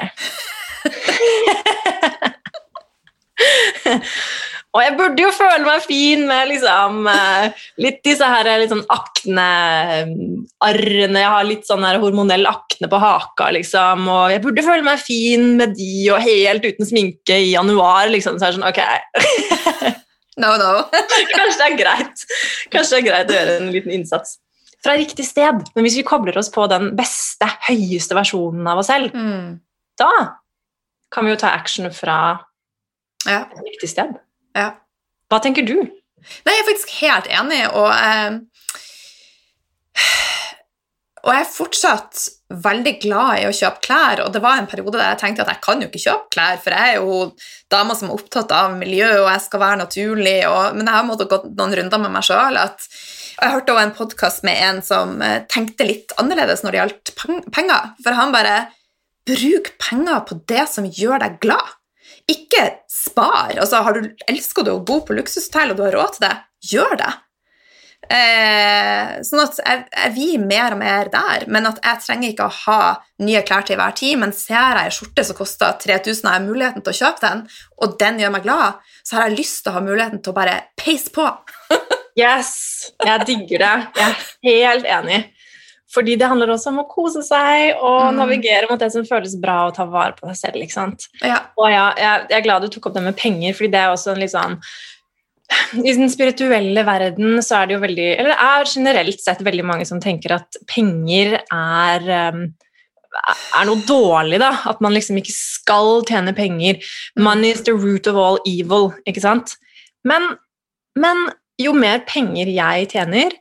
*laughs* Og jeg burde jo føle meg fin med liksom eh, litt disse her litt sånn akne-arrene. Jeg har litt sånn her hormonell akne på haka, liksom. Og jeg burde føle meg fin med de og helt uten sminke i januar, liksom. Så er det sånn, ok. *laughs* No, no. *laughs* Kanskje det er greit Kanskje det er greit å gjøre en liten innsats fra riktig sted. Men hvis vi kobler oss på den beste, høyeste versjonen av oss selv, Mm. da kan vi jo ta action fra Ja. et riktig sted. ja. Hva tenker du? Nei, jeg er faktisk helt enig, og eh, Og jeg er fortsatt veldig glad i å kjøpe klær, og det var en periode der jeg tenkte at jeg kan jo ikke kjøpe klær, for jeg er jo dama som er opptatt av miljø, og jeg skal være naturlig, og, men jeg har måttet gå noen runder med meg sjøl. Jeg hørte også en podkast med en som eh, tenkte litt annerledes når det gjaldt penger, for han bare Bruk penger på det som gjør deg glad. Ikke spar. Altså, har du, elsker du å bo på luksushotell og du har råd til det, gjør det. Eh, sånn at jeg, jeg vil mer og mer der, men at jeg trenger ikke å ha nye klær til hver tid, men ser jeg en skjorte som koster 3000 og har muligheten til å kjøpe den, og den gjør meg glad, så har jeg lyst til å ha muligheten til å bare peise på. Yes, jeg digger det. Jeg er helt enig. Fordi det handler også om å kose seg og Mm. navigere mot det som føles bra, og ta vare på deg selv. ikke sant? Ja. Og ja, jeg, jeg er glad du tok opp det med penger, fordi det er også en litt sånn I den spirituelle verden så er det jo veldig Eller det er generelt sett veldig mange som tenker at penger er um, er noe dårlig, da. At man liksom ikke skal tjene penger. Money is the root of all evil, ikke sant? Men, men jo mer penger jeg tjener,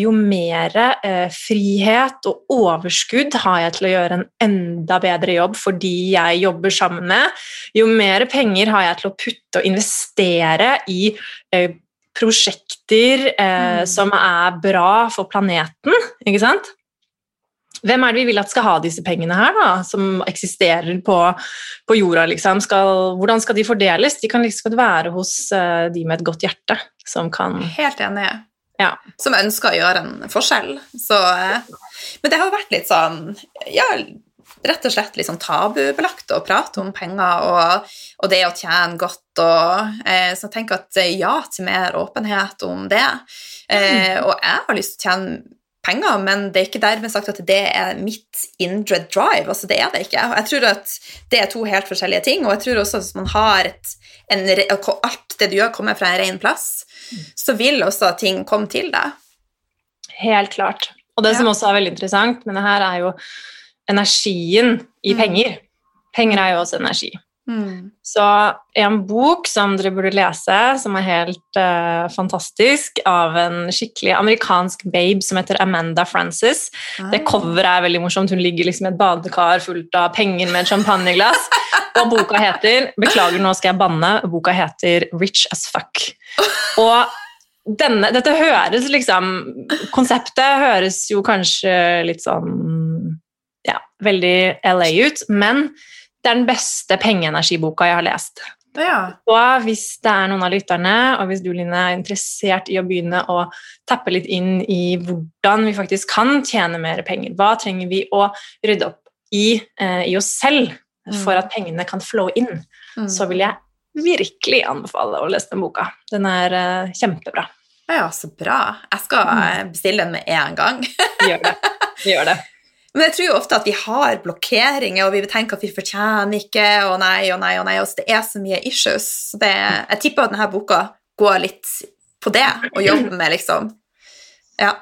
jo mer eh, frihet og overskudd har jeg til å gjøre en enda bedre jobb fordi jeg jobber sammen med. Jo mer penger har jeg til å putte og investere i eh, prosjekter eh, mm. som er bra for planeten, ikke sant? Hvem er det vi vil at skal ha disse pengene her, da, som eksisterer på, på jorda? Liksom? Skal, hvordan skal de fordeles? De kan liksom være hos de med et godt hjerte, som kan Helt enig. Ja. Som ønsker å gjøre en forskjell. Så, uh, men det har jo vært litt sånn ja, rett og slett litt sånn tabubelagt å prate om penger og, og det å tjene godt. Og, eh, så jeg tenker at ja til mer åpenhet om det. Eh, og jeg har lyst til å tjene penger, men det er ikke dermed sagt at det er mitt indre drive. altså Det er det ikke. Jeg tror at det er to helt forskjellige ting, og jeg tror også at hvis man har et, en, alt det du gjør, kommer fra en ren plass, så vil også ting komme til deg. Helt klart. Og det ja. som også er veldig interessant med det her, er jo energien i mm. penger. Penger er jo også energi. Mm. Så en bok som dere burde lese, som er helt uh, fantastisk, av en skikkelig amerikansk babe som heter Amanda Frances. Ah. Det coveret er veldig morsomt. Hun ligger liksom i et badekar fullt av penger med et champagneglass. *laughs* Og boka heter Beklager, nå skal jeg banne. Boka heter Rich as fuck. Og denne, dette høres liksom Konseptet høres jo kanskje litt sånn Ja, veldig LA ut, men det er den beste pengeenergiboka jeg har lest. Ja. Og hvis det er noen av lytterne, og hvis du Line, er interessert i å begynne å tappe litt inn i hvordan vi faktisk kan tjene mer penger, hva trenger vi å rydde opp i eh, i oss selv mm. for at pengene kan flow inn, mm. så vil jeg virkelig anbefale å lese den boka. Den er eh, kjempebra. Ja, så bra. Jeg skal mm. bestille den med en gang. Gjør det. Gjør det. Men jeg tror jo ofte at vi har blokkeringer, og vi tenker at vi fortjener ikke, og nei og nei og nei. Og det er så mye issues. Så det, jeg tipper at denne boka går litt på det, og jobber med liksom Ja.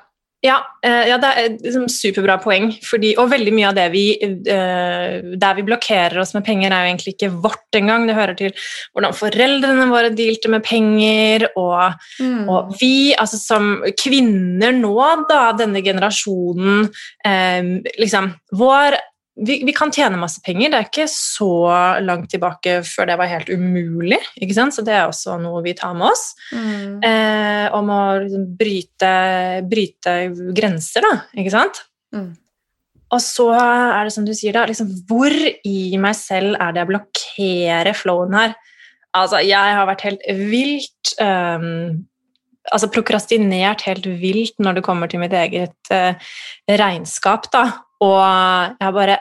Ja, eh, ja, det er et liksom, superbra poeng. Fordi, og veldig mye av det vi uh, Der vi blokkerer oss med penger, er jo egentlig ikke vårt engang. Det hører til hvordan foreldrene våre dealte med penger, og, mm. og vi, altså som kvinner nå, da, denne generasjonen eh, liksom, Vår vi, vi, kan tjene masse penger. Det er ikke så langt tilbake før det var helt umulig. ikke sant? Så det er også noe vi tar med oss. Mm. Eh, om å liksom bryte, bryte, grenser, da. Ikke sant? Mm. Og så er det som du sier, da, liksom, hvor i meg selv er det jeg blokkerer flowen her? Altså, jeg har vært helt vilt um, altså prokrastinert helt vilt når det kommer til mitt eget uh, regnskap, da. Og jeg bare,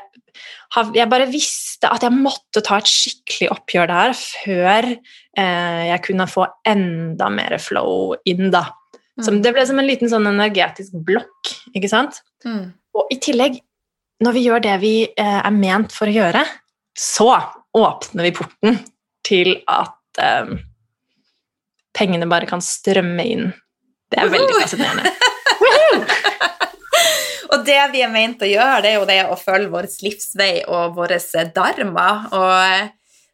jeg bare visste at jeg måtte ta et skikkelig oppgjør der før eh, jeg kunne få enda mer flow inn, da. Så mm. det ble som en liten sånn energetisk blokk, ikke sant? Mm. Og i tillegg, når vi gjør det vi eh, er ment for å gjøre, så åpner vi porten til at eh, pengene bare kan strømme inn. Det er veldig fascinerende. *laughs* Og det vi er ment å gjøre, det er jo det å følge vår livsvei og vår dharma. Og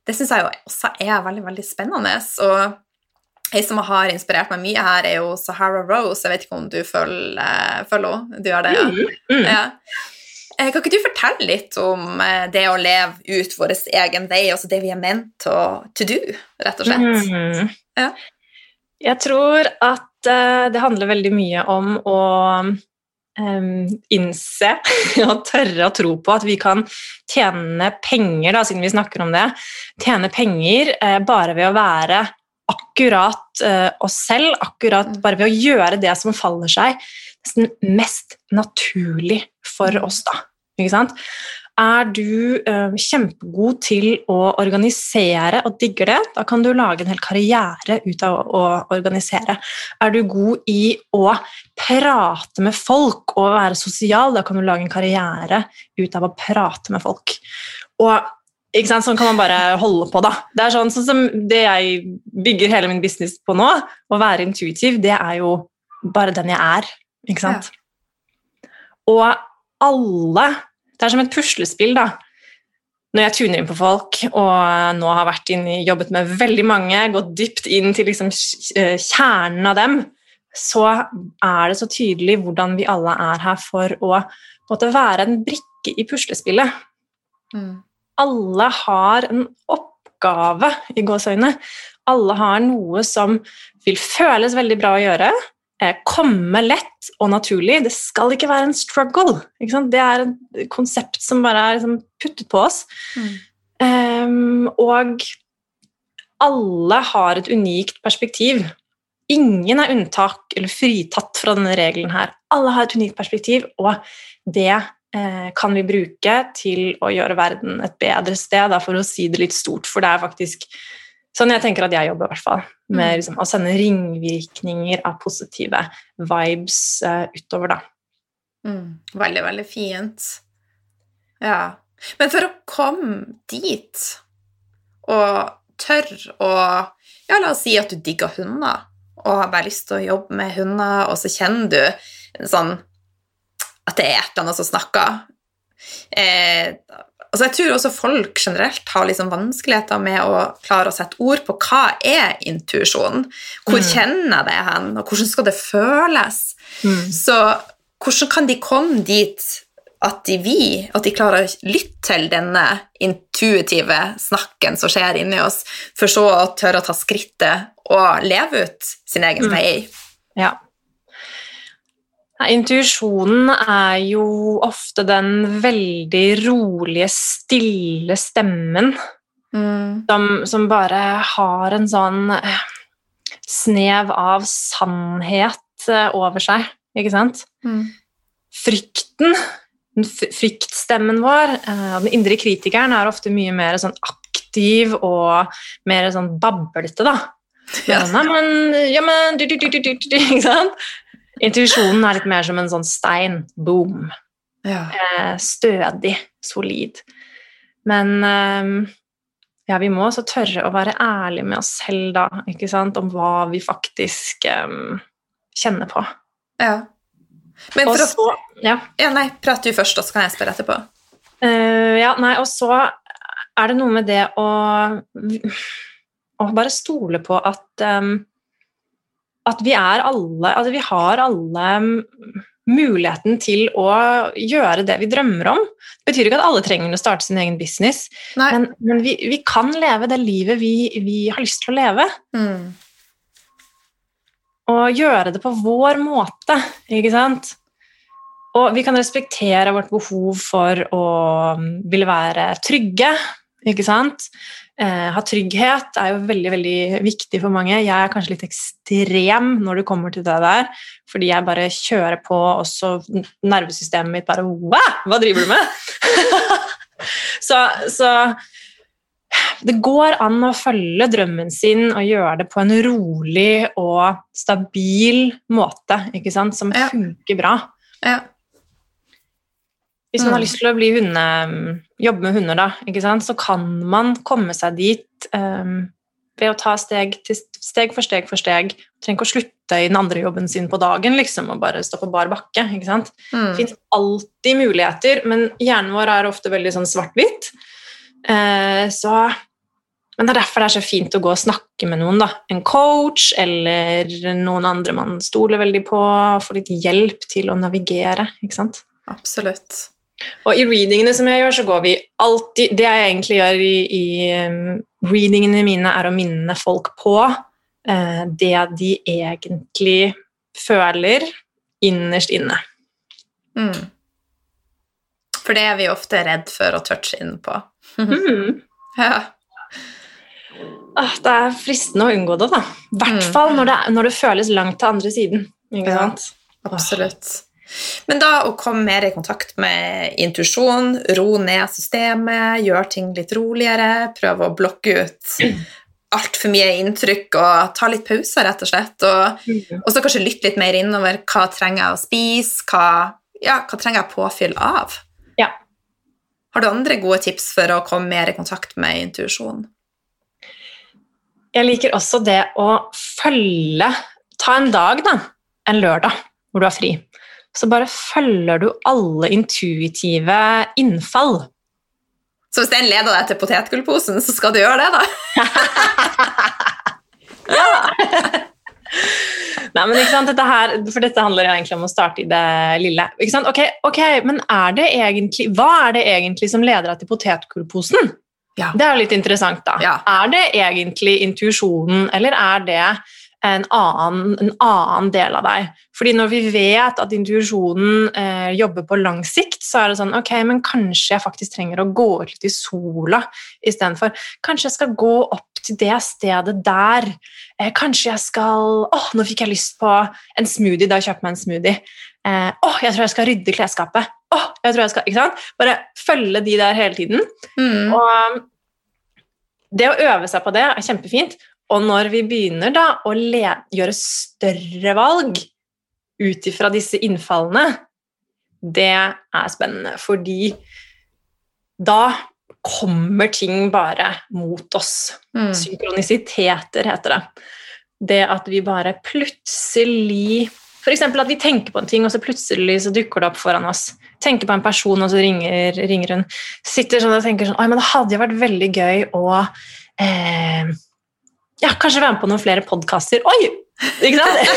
det syns jeg jo også er veldig, veldig spennende. Og ei som har inspirert meg mye her, er jo Sahara Rose. Jeg vet ikke om du følger, følger henne? Du gjør det, ja? Mm, mm. ja. Eh, kan ikke du fortelle litt om eh, det å leve ut vår egen vei, altså det vi er ment to, to do, rett og slett? Mm. Ja. Jeg tror at det handler veldig mye om å innse *laughs* og tørre å tro på at vi kan tjene penger, da, siden vi snakker om det, tjene penger uh, bare ved å være akkurat uh, oss selv, akkurat mm. bare ved å gjøre det som faller seg nesten mest naturlig for mm. oss, da. Ikke sant? Er du eh, kjempegod til å organisere og digger det, da kan du lage en hel karriere ut av å, organisere. Er du god i å prate med folk og være sosial, da kan du lage en karriere ut av å prate med folk. Og ikke sant? Sånn kan man bare holde på, da. Det er sånn, sånn som det jeg bygger hele min business på nå, å være intuitiv, det er jo bare den jeg er. Ikke sant? Ja. Og alle Det er som et puslespill, da. Når jeg tuner inn på folk, og nå har vært inn, jobbet med veldig mange, gått dypt inn til liksom eh, kjernen av dem, så er det så tydelig hvordan vi alle er her for å måtte være en brikke i puslespillet. Mm alle har en oppgave i gåseøynene. Alle har noe som vil føles veldig bra å gjøre, komme lett og naturlig. Det skal ikke være en struggle. Det er et konsept som bare er liksom puttet på oss. Mm. Um, og alle har et unikt perspektiv. Ingen er unntak eller fritatt fra denne regelen her. Alle har et unikt perspektiv, og det Eh, kan vi bruke til å gjøre verden et bedre sted, for å si det litt stort. For det er faktisk sånn jeg tenker at jeg jobber, i hvert fall. Med mm. liksom, å sende ringvirkninger av positive vibes uh, utover, da. Mm. Veldig, veldig fint. Ja. Men for å komme dit, og tørre å Ja, la oss si at du digger hunder, og har bare lyst til å jobbe med hunder, og så kjenner du sånn at det er et eller annet som snakker. Eh, altså jeg tror også folk generelt har liksom vanskeligheter med å klare å sette ord på hva er intuisjon. Hvor mm. kjenner jeg det hen, og hvordan skal det føles? Mm. Så hvordan kan de komme dit at de vi, at de klarer å lytte til denne intuitive snakken som skjer inni oss, for så å tørre å ta skrittet og leve ut sin egen mm. Ja. Intuisjonen er jo ofte den veldig rolige, stille stemmen mm. som, som, bare har en sånn eh, snev av sannhet eh, over seg, ikke sant? Mm. Frykten, fryktstemmen vår, eh, den indre kritikeren, er ofte mye mer sånn aktiv og mer sånn bablete, da. Ja. ja, men, du, du, du, du, du, du, *laughs* Ikke sant? Intuisjonen er litt mer som en sånn stein. Boom. Ja. Eh, stødig, solid. Men eh, ja, vi må også tørre å være ærlige med oss selv da, ikke sant, om hva vi faktisk um, kjenner på. Ja. Men for så, å ja. ja. Nei, prat du først, så kan jeg spørre etterpå. Uh, ja, nei, og så er det noe med det å, å bare stole på at um, at vi er alle Altså vi har alle muligheten til å gjøre det vi drømmer om. Det betyr ikke at alle trenger å starte sin egen business, Nei. men, men vi, vi, kan leve det livet vi, vi, har lyst til å leve. Mm. Og gjøre det på vår måte, ikke sant? Og vi kan respektere vårt behov for å ville være trygge, ikke sant? Eh, ha trygghet er jo veldig veldig viktig for mange. Jeg er kanskje litt ekstrem når det kommer til det der, fordi jeg bare kjører på, og så nervesystemet mitt bare Hva driver du med?! *laughs* så, så, det går an å følge drømmen sin og gjøre det på en rolig og stabil måte, ikke sant, som ja. funker bra. Ja. Hvis man har mm. lyst til å bli hunde, jobbe med hunder, da, så kan man komme seg dit um, ved å ta steg, til, steg, for steg for steg. Trenger ikke å slutte i den andre jobben sin på dagen liksom, og bare stå på bar bakke. ikke sant? Mm. Det fins alltid muligheter, men hjernen vår er ofte veldig sånn svart-hvitt. Uh, så men det er derfor det er så fint å gå og snakke med noen. da. En coach eller noen andre man stoler veldig på. Få litt hjelp til å navigere. ikke sant? Absolutt. Og i readingene som jeg gjør, så går vi alltid Det jeg egentlig gjør i, i readingene mine, er å minne folk på eh, det de egentlig føler innerst inne. Mm. For det er vi ofte redd for å touche inn på. mm. *laughs* ja. Ah, det er fristende å unngå det, da. I hvert mm. fall når det, når det, føles langt til andre siden. Ikke ja, sant? Absolutt. Men da å komme mer i kontakt med intuisjon, ro ned systemet, gjøre ting litt roligere, prøve å blokke ut altfor mye inntrykk og ta litt pauser, rett og slett. Og, mm. og så kanskje lytte litt mer innover. Hva trenger jeg å spise? Hva, ja, hva trenger jeg påfyll av? Ja. Har du andre gode tips for å komme mer i kontakt med intuisjon? Jeg liker også det å følge Ta en dag, da. En lørdag hvor du har fri. Så bare følger du alle intuitive innfall. Så hvis den leder deg til potetgullposen, så skal du gjøre det, da? *laughs* ja! Nei, men ikke sant, dette her, For dette handler jo egentlig om å starte i det lille. Ikke sant? Ok, ok, Men er det egentlig, hva er det egentlig som leder deg til potetgullposen? Ja. Det er jo litt interessant, da. Ja. Er det egentlig intuisjonen, eller er det en annen, en annen, del av deg. Fordi når vi vet at intuisjonen eh, jobber på lang sikt, så er det sånn Ok, men kanskje jeg faktisk trenger å gå ut litt i sola istedenfor. Kanskje jeg skal gå opp til det stedet der. Eh, kanskje jeg skal Å, nå fikk jeg lyst på en smoothie da jeg meg en smoothie. Eh, å, jeg tror jeg skal rydde klesskapet. Å, jeg tror jeg skal Ikke sant? Bare følge de der hele tiden. Mm. Og det å øve seg på det er kjempefint. Og når vi begynner da å gjøre større valg ut ifra disse innfallene, det er spennende, fordi da kommer ting bare mot oss. Mm. Synkronisiteter heter det. Det at vi bare plutselig F.eks. at vi tenker på en ting, og så plutselig så dukker det opp foran oss. Tenker på en person, og så ringer, ringer hun. Sitter sånn og tenker sånn Oi, men det hadde jo vært veldig gøy å eh, ja, kanskje være med på noen flere podkaster. Oi! Ikke sant? *laughs*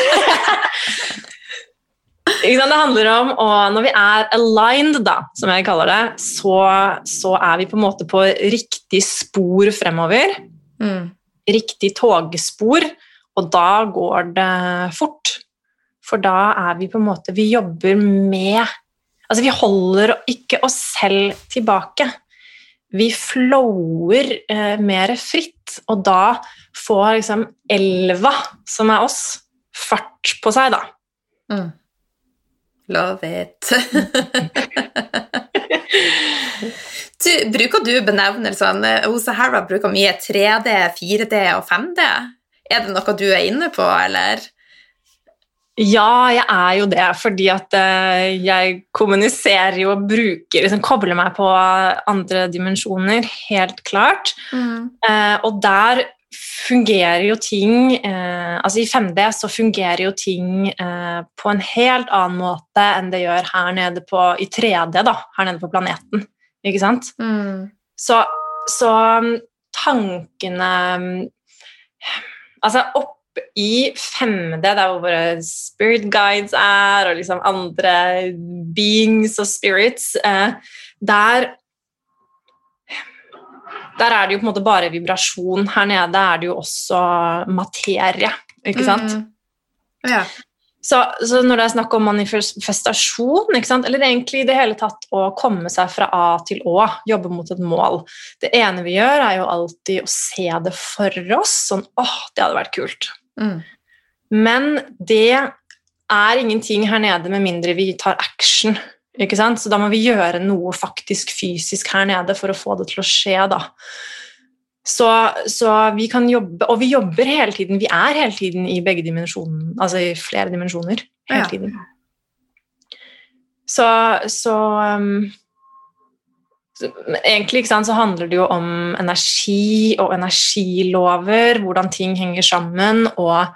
ikke sant? Det handler om å Når vi er aligned, da, som jeg kaller det, så, så er vi på en måte på riktig spor fremover. Mm. Riktig togspor, og da går det fort. For da er vi på en måte Vi jobber med Altså, vi holder ikke oss selv tilbake. Vi flower eh, mer fritt, og da får liksom elva, som er oss, fart på seg, da. Mm. Love it. *laughs* du, bruker du benevnelsene Hos Sahara bruker mye 3D, 4D og 5D. Er det noe du er inne på, eller? Ja, jeg er jo det, fordi at uh, jeg kommuniserer jo og bruker liksom, Kobler meg på andre dimensjoner, helt klart. Mm. Eh, og der fungerer jo ting eh, Altså i 5D så fungerer jo ting på en helt annen måte enn det gjør her nede på, i 3D, da, her nede på planeten. Ikke sant? Mm. Så, så um, tankene um, Altså opp i 5D, der hvor våre spirit guides er, og liksom andre beings og spirits, eh, der Der er det jo på en måte bare vibrasjon. Her nede er det jo også materie, ikke sant? Mm. Ja. Så, så, når det er snakk om manifestasjon, eller egentlig i det hele tatt å komme seg fra A til Å, jobbe mot et mål Det ene vi gjør, er jo alltid å se det for oss. Sånn åh, det hadde vært kult. Mm. Men det er ingenting her nede med mindre vi tar action. Ikke sant? Så da må vi gjøre noe faktisk fysisk her nede for å få det til å skje. da. Så, så, vi kan jobbe, og vi jobber hele tiden. Vi er hele tiden i begge dimensjoner, altså i flere dimensjoner. hele Ja. tiden. Så, så, um, så Egentlig sant, så handler det jo om energi og energilover, hvordan ting henger sammen, og,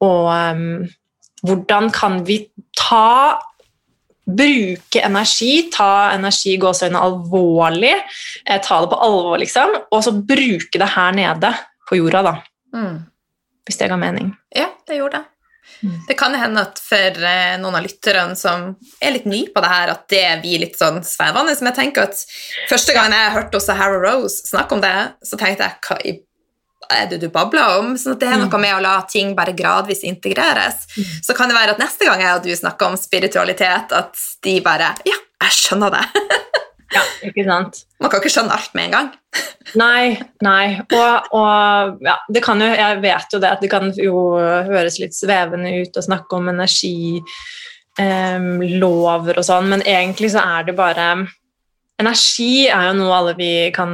og um, hvordan kan vi ta Bruke energi, ta energi i gåseøynene alvorlig, eh, ta det på alvor, liksom, og så bruke det her nede på jorda, da, Mm. hvis det ga mening. Ja, det gjorde det. Mm. Det kan hende at for eh, noen av lytterne som er litt ny på det her, at det blir litt sånn svevende. Men jeg tenker at første gang jeg hørte Sahara Rose snakke om det, så tenkte jeg hva i er det du babler om? Sånn at det er noe med å la ting bare gradvis integreres. Så kan det være at neste gang jeg og du snakker om spiritualitet, at de bare Ja, jeg skjønner det. *laughs* Ja, ikke sant? Man kan ikke skjønne alt med en gang. Nei, nei. Og, og ja, det kan jo, jeg vet jo det at det kan jo høres litt svevende ut å snakke om energilover og sånn, men egentlig så er det bare Energi er jo noe alle vi kan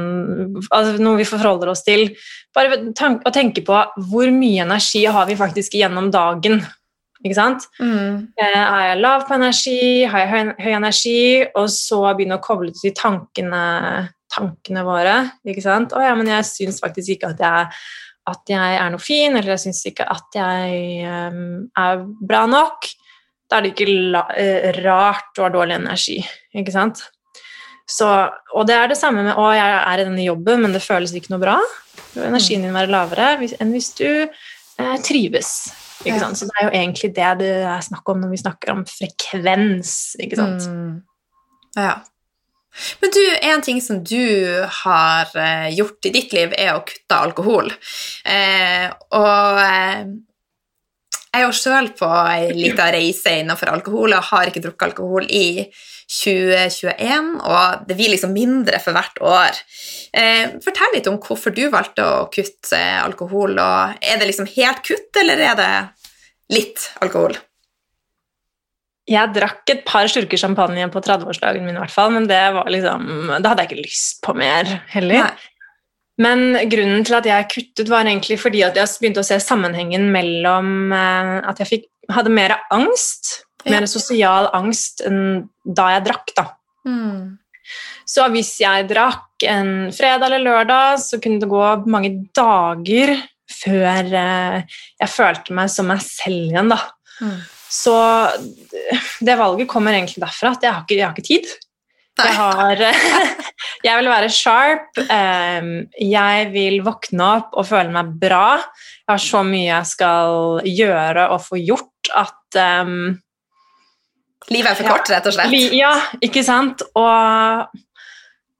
altså Noe vi forholder oss til. Bare å tenke på hvor mye energi har vi faktisk gjennom dagen. ikke sant? Mm. Eh, er jeg lav på energi, har jeg høy, høy energi, og så begynne å koble til tankene, tankene våre, ikke sant? Å ja, men jeg syns faktisk ikke at jeg, at jeg er noe fin, eller jeg syns ikke at jeg um, er bra nok. Da er det ikke la, uh, rart du har dårlig energi, ikke sant? Så, og det er det samme med å jeg er i denne jobben, men det føles ikke noe bra. Energien din være lavere enn hvis du eh, trives. Ikke sant? Så det er jo egentlig det det er snakk om når vi snakker om frekvens. ikke sant? Mm. Ja. Men du, en ting som du har eh, gjort i ditt liv, er å kutte alkohol. Eh, og eh, jeg er jo sjøl på ei lita reise innenfor alkohol og har ikke drukket alkohol i 2021, og det blir liksom mindre for hvert år. Eh, fortell litt om hvorfor du valgte å kutte alkohol. og Er det liksom helt kutt, eller er det litt alkohol? Jeg drakk et par slurker champagne på 30-årsdagen min, i hvert fall, men det var liksom, da hadde jeg ikke lyst på mer heller. Nei. Men grunnen til at jeg kuttet, var egentlig fordi at jeg begynte å se sammenhengen mellom eh, at jeg fikk, hadde mer angst, Mer sosial angst enn da jeg drakk. da. Mm. Så hvis jeg drakk en fredag eller lørdag, så kunne det gå mange dager før eh, jeg følte meg som meg selv igjen. da. Mm. Så det valget kommer egentlig derfra at jeg har ikke, jeg har ikke tid. Jeg, har, *laughs* jeg vil være sharp, ehm, jeg vil våkne opp og føle meg bra. Jeg har så mye jeg skal gjøre og få gjort at ehm, Livet er for kort, rett og slett. Ja, ikke sant? Og,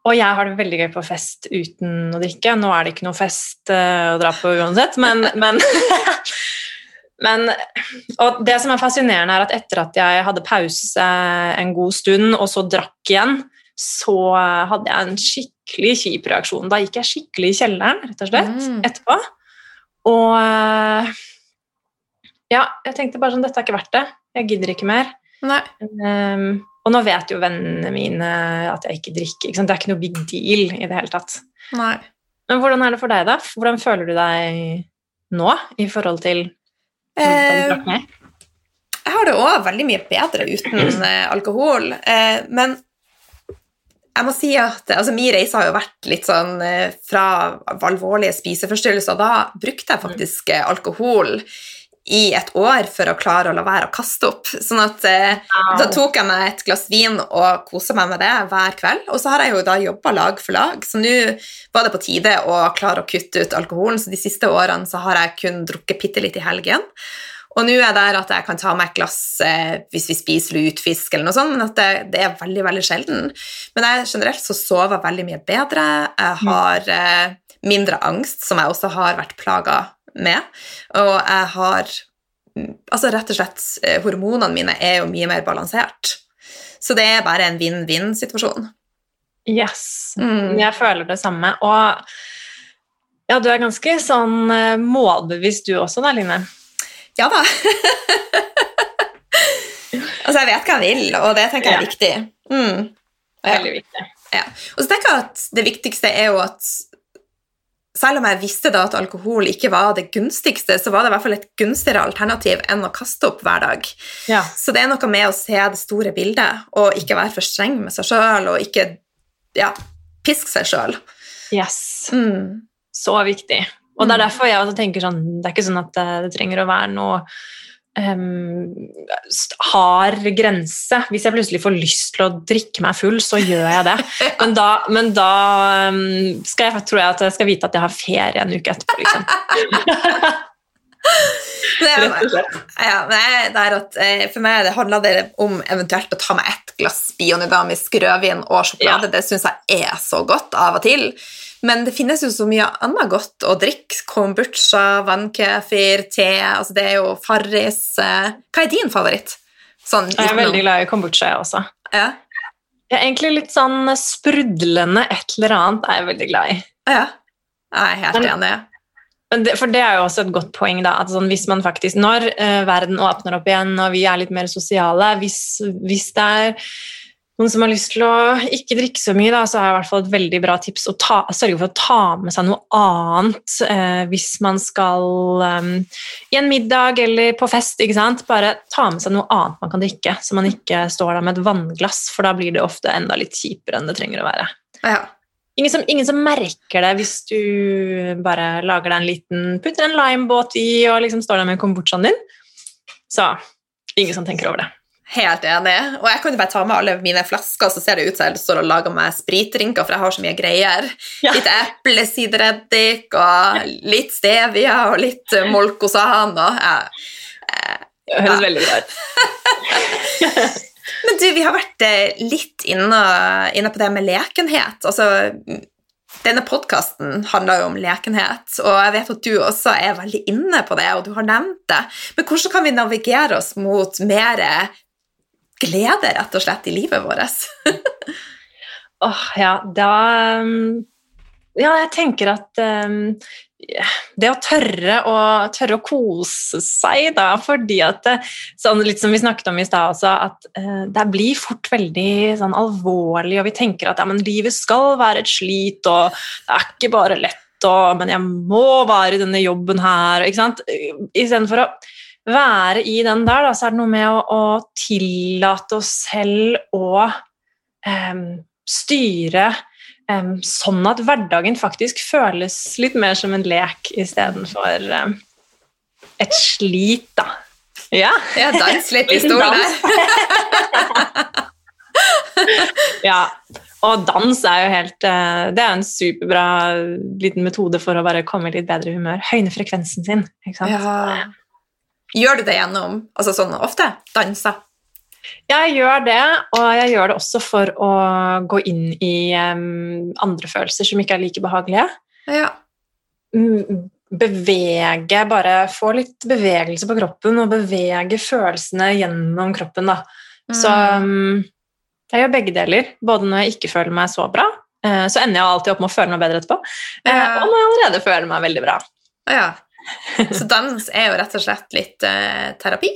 og jeg har det veldig gøy på fest uten å drikke. Nå er det ikke noe fest eh, å dra på uansett, men, *laughs* men *laughs* Men, og det som er fascinerende, er at etter at jeg hadde pause en god stund, og så drakk igjen, så hadde jeg en skikkelig kjip reaksjon. Da gikk jeg skikkelig i kjelleren, rett og slett, Mm. etterpå. Og eh, ja, jeg tenkte bare sånn Dette er ikke verdt det. Jeg gidder ikke mer. Um, og nå vet jo vennene mine at jeg ikke drikker. Ikke? Det er ikke noe big deal i det hele tatt. Nei. Men hvordan er det for deg, da? Hvordan føler du deg nå i forhold til Eh, jeg har det òg veldig mye bedre uten eh, alkohol, eh, men jeg må si at altså, min reise har jo vært litt sånn eh, fra alvorlige spiseforstyrrelser. Da brukte jeg faktisk eh, alkohol i et år for å klare å la være å kaste opp. Sånn at eh, Da tok jeg meg et glass vin og kosa meg med det hver kveld. Og så har jeg jo da jobba lag for lag, så nå var det på tide å klare å kutte ut alkoholen. Så de siste årene så har jeg kun drukket bitte litt i helgen. Og nå er jeg der at jeg kan ta meg et glass eh, hvis vi spiser lutfisk, eller noe sånt, men at det, det er veldig, veldig sjelden. Men jeg generelt så sover veldig mye bedre. Jeg har eh, mindre angst, som jeg også har vært plaga med. Og jeg har Altså rett og slett eh, Hormonene mine er jo mye mer balansert. Så det er bare en vinn-vinn-situasjon. Yes. Mm. Jeg føler det samme. Og ja, du er ganske sånn eh, målbevisst du også da, Line. Ja da. *laughs* altså, jeg vet hva jeg vil, og det tenker jeg er Ja. viktig. Mm. Ja. Veldig viktig. Ja. Og så tenker jeg at det viktigste er jo at selv om jeg visste da at alkohol ikke var det gunstigste, så var det i hvert fall et gunstigere alternativ enn å kaste opp hver dag. Ja. Så det er noe med å se det store bildet, og ikke være for streng med seg sjøl, og ikke ja, piske seg sjøl. Yes. Mm. Så viktig. Og det er derfor jeg også tenker sånn Det er ikke sånn at eh, det trenger å være noe em, st- hard grense. Hvis jeg plutselig får lyst til å drikke meg full, så gjør jeg det. *laughs* Men da, men da um, jeg, tror jeg at jeg skal vite at jeg har ferie en uke etterpå. Liksom. *laughs* Det. Ja, det at, eh, for meg det handler det om eventuelt å ta med ett glass bionidamisk rødvin og sjokolade. Det syns jeg er så godt av og til. Men det finnes jo så mye annet godt å drikke. Kombucha, vannkefir, te altså Det er jo Farris eh, Hva er din favoritt? Sånn, Jeg er veldig glad i kombucha, jeg også. Ja. Jeg er egentlig litt sånn sprudlende et eller annet er jeg veldig glad i. ja. Jeg er helt enig. Det, for det er jo også et godt poeng, da. At sånn, hvis man faktisk, når eh, verden åpner opp igjen og vi er litt mer sosiale Hvis, hvis det er noen som har lyst til å ikke drikke så mye, da, så er det i hvert fall et veldig bra tips å ta, sørge for å ta med seg noe annet eh, hvis man skal um, i en middag eller på fest. Bare ta med seg noe annet man kan drikke, så man ikke står der med et vannglass, for da blir det ofte enda litt kjipere enn det trenger å være. Ja. Ingen som, ingen som merker det hvis du bare lager deg en liten Putter en limebåt i og liksom står der med kombuchaen din. Så ingen som tenker over det. Helt enig. Og jeg kan jo bare ta med alle mine flasker, så ser det ut som jeg står og lager meg spritdrinker, for jeg har så mye greier. Ja. Litt eplesidereddik og litt stevia og litt molkosan og ja. Det høres veldig bra ut. *laughs* Men du, vi har vært eh, litt inne, inne på det med lekenhet. Altså, denne podkasten handler jo om lekenhet, og jeg vet at du også er veldig inne på det, og du har nevnt det. Men hvordan kan vi navigere oss mot mer glede, rett og slett, i livet vårt? *laughs* Åh, ja, da um, Ja, jeg tenker at um, det å tørre å, tørre å kose seg, da, fordi at sånn, Litt som vi snakket om i stad også, at uh, det blir fort veldig sånn alvorlig, og vi tenker at ja, men livet skal være et slit, og det er ikke bare lett, og, men jeg må være i denne jobben her, ikke sant? Istedenfor å være i den der, da, så er det noe med å, å tillate oss selv å um, styre um, sånn at hverdagen faktisk føles litt mer som en lek istedenfor um, et slit, da. Ja. Ja, dans litt i stolen der. *laughs* ja. Og dans er jo helt uh, Det er en superbra liten metode for å bare komme i litt bedre humør. Høyne frekvensen sin. ikke sant? Ja. Gjør du det gjennom altså sånn ofte? Danser? Jeg gjør det, og jeg gjør det også for å gå inn i um, andre følelser som ikke er like behagelige. Ja. Mm, Bevege, bare få litt bevegelse på kroppen og bevege følelsene gjennom kroppen. Da. Så um, jeg gjør begge deler. Både når jeg ikke føler meg så bra, uh, så ender jeg alltid opp med å føle meg bedre etterpå, uh, Ja. og når jeg allerede føler meg veldig bra. ja. *laughs* Så dans er jo rett og slett litt uh, terapi?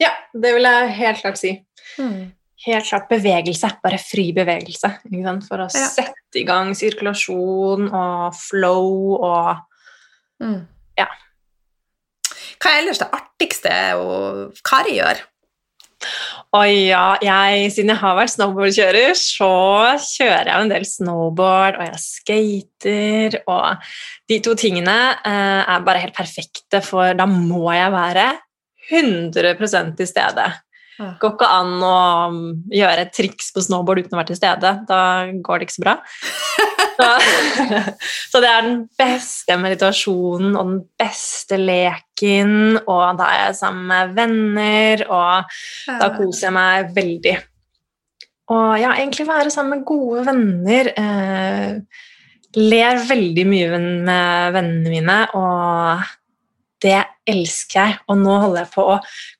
Ja, det vil jeg helt klart si. Mm. Helt klart bevegelse, bare fri bevegelse. For å Ja. sette i gang sirkulasjon og flow og Mm. Ja. Hva er ellers det artigste og Kari gjør? Oi, ja, jeg, siden jeg har vært snowboardkjører, så kjører jeg en del snowboard, og jeg skater, og de to tingene eh, er bare helt perfekte, for da må jeg være 100% til stede. Ja. Går ikke an å um, gjøre et triks på snowboard uten å være til stede. Da går det ikke så bra. Så, *laughs* så det er den beste meditasjonen og den beste leken, og da er jeg sammen med venner, og da koser jeg meg veldig. Og ja, egentlig være sammen med gode venner. Eh, ler veldig mye med vennene mine, og det elsker jeg. Og nå holder jeg på å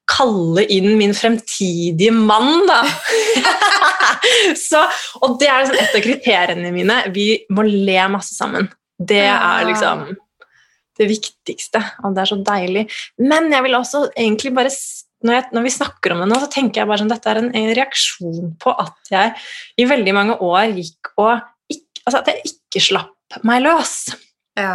kalle inn min fremtidige mann, da. *laughs* Så, og det er liksom et av kriteriene mine. Vi må le masse sammen. Det er liksom det viktigste, og det er så deilig. Men jeg vil også egentlig bare når, jeg, når vi snakker om det nå, så tenker jeg bare sånn dette er en, en reaksjon på at jeg i veldig mange år gikk og ikke, altså at jeg ikke slapp meg løs. Ja.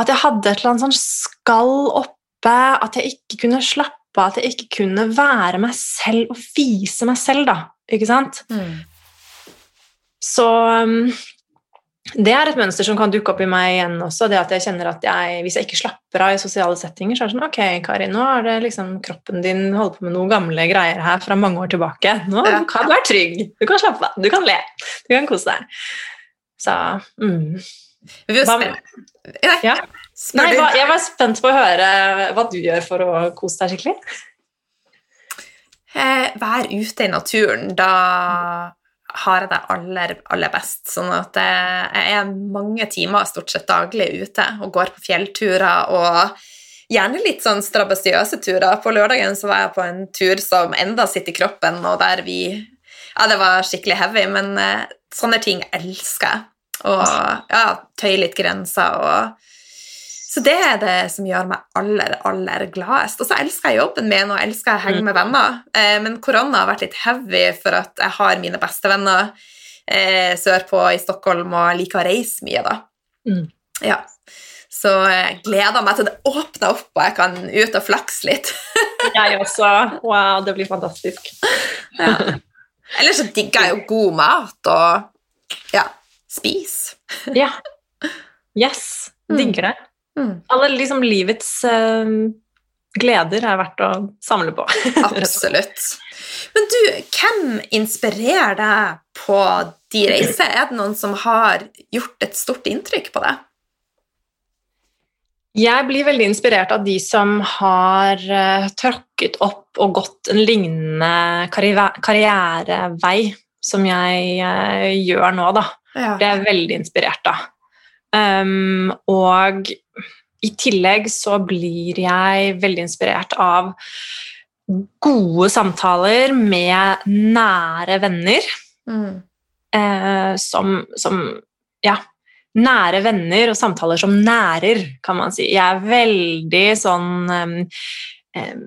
At jeg hadde et eller annet sånn skall oppe, at jeg ikke kunne slappe av, at jeg ikke kunne være meg selv og vise meg selv, da. Ikke sant? Mm. Så um, det er et mønster som kan dukke opp i meg igjen også. det at jeg kjenner at jeg, Hvis jeg ikke slapper av i sosiale settinger, så er det sånn Ok, Kari, nå er det liksom kroppen din holder på med noen gamle greier her fra mange år tilbake. Nå Ja. kan du være trygg. Du kan slappe av. Du kan le. Du kan kose deg. Så mm. Hva- Ja. Nei, hva, jeg var spent på å høre hva du gjør for å kose deg skikkelig. Eh, Være ute i naturen, da har jeg det aller, aller best. Sånn at eh, jeg er mange timer stort sett daglig ute og går på fjellturer og gjerne litt sånn strabasiøse turer. På lørdagen så var jeg på en tur som enda sitter i kroppen, og der vi Ja, det var skikkelig heavy, men eh, sånne ting elsker jeg. Og ja, tøye litt grenser og Så det er det som gjør meg aller, aller gladest. Og så elsker jeg jobben min og elsker jeg å henge med venner. Eh, men korona har vært litt heavy for at jeg har mine bestevenner eh, sørpå i Stockholm og liker å reise mye, da. Mm. Ja. Så jeg gleder meg til det åpner opp og jeg kan ut og flakse litt. *laughs* Jeg også. Wow, det blir fantastisk. Ja. Ellers så digger jeg jo god mat og ja, spis. Ja. Yes. Digger det. Mm. Alle liksom livets uh, gleder er verdt å samle på. *laughs* Absolutt. Men du, hvem inspirerer deg på de reiser? Er det noen som har gjort et stort inntrykk på deg? Jeg blir veldig inspirert av de som har uh, tråkket opp og gått en lignende karriere karrierevei som jeg uh, gjør nå, da. Ja. Det er jeg veldig inspirert av. Um, og i tillegg så blir jeg veldig inspirert av gode samtaler med nære venner. Mm. Eh, som, som Ja, nære venner og samtaler som nærer, kan man si. Jeg er veldig sånn um, um,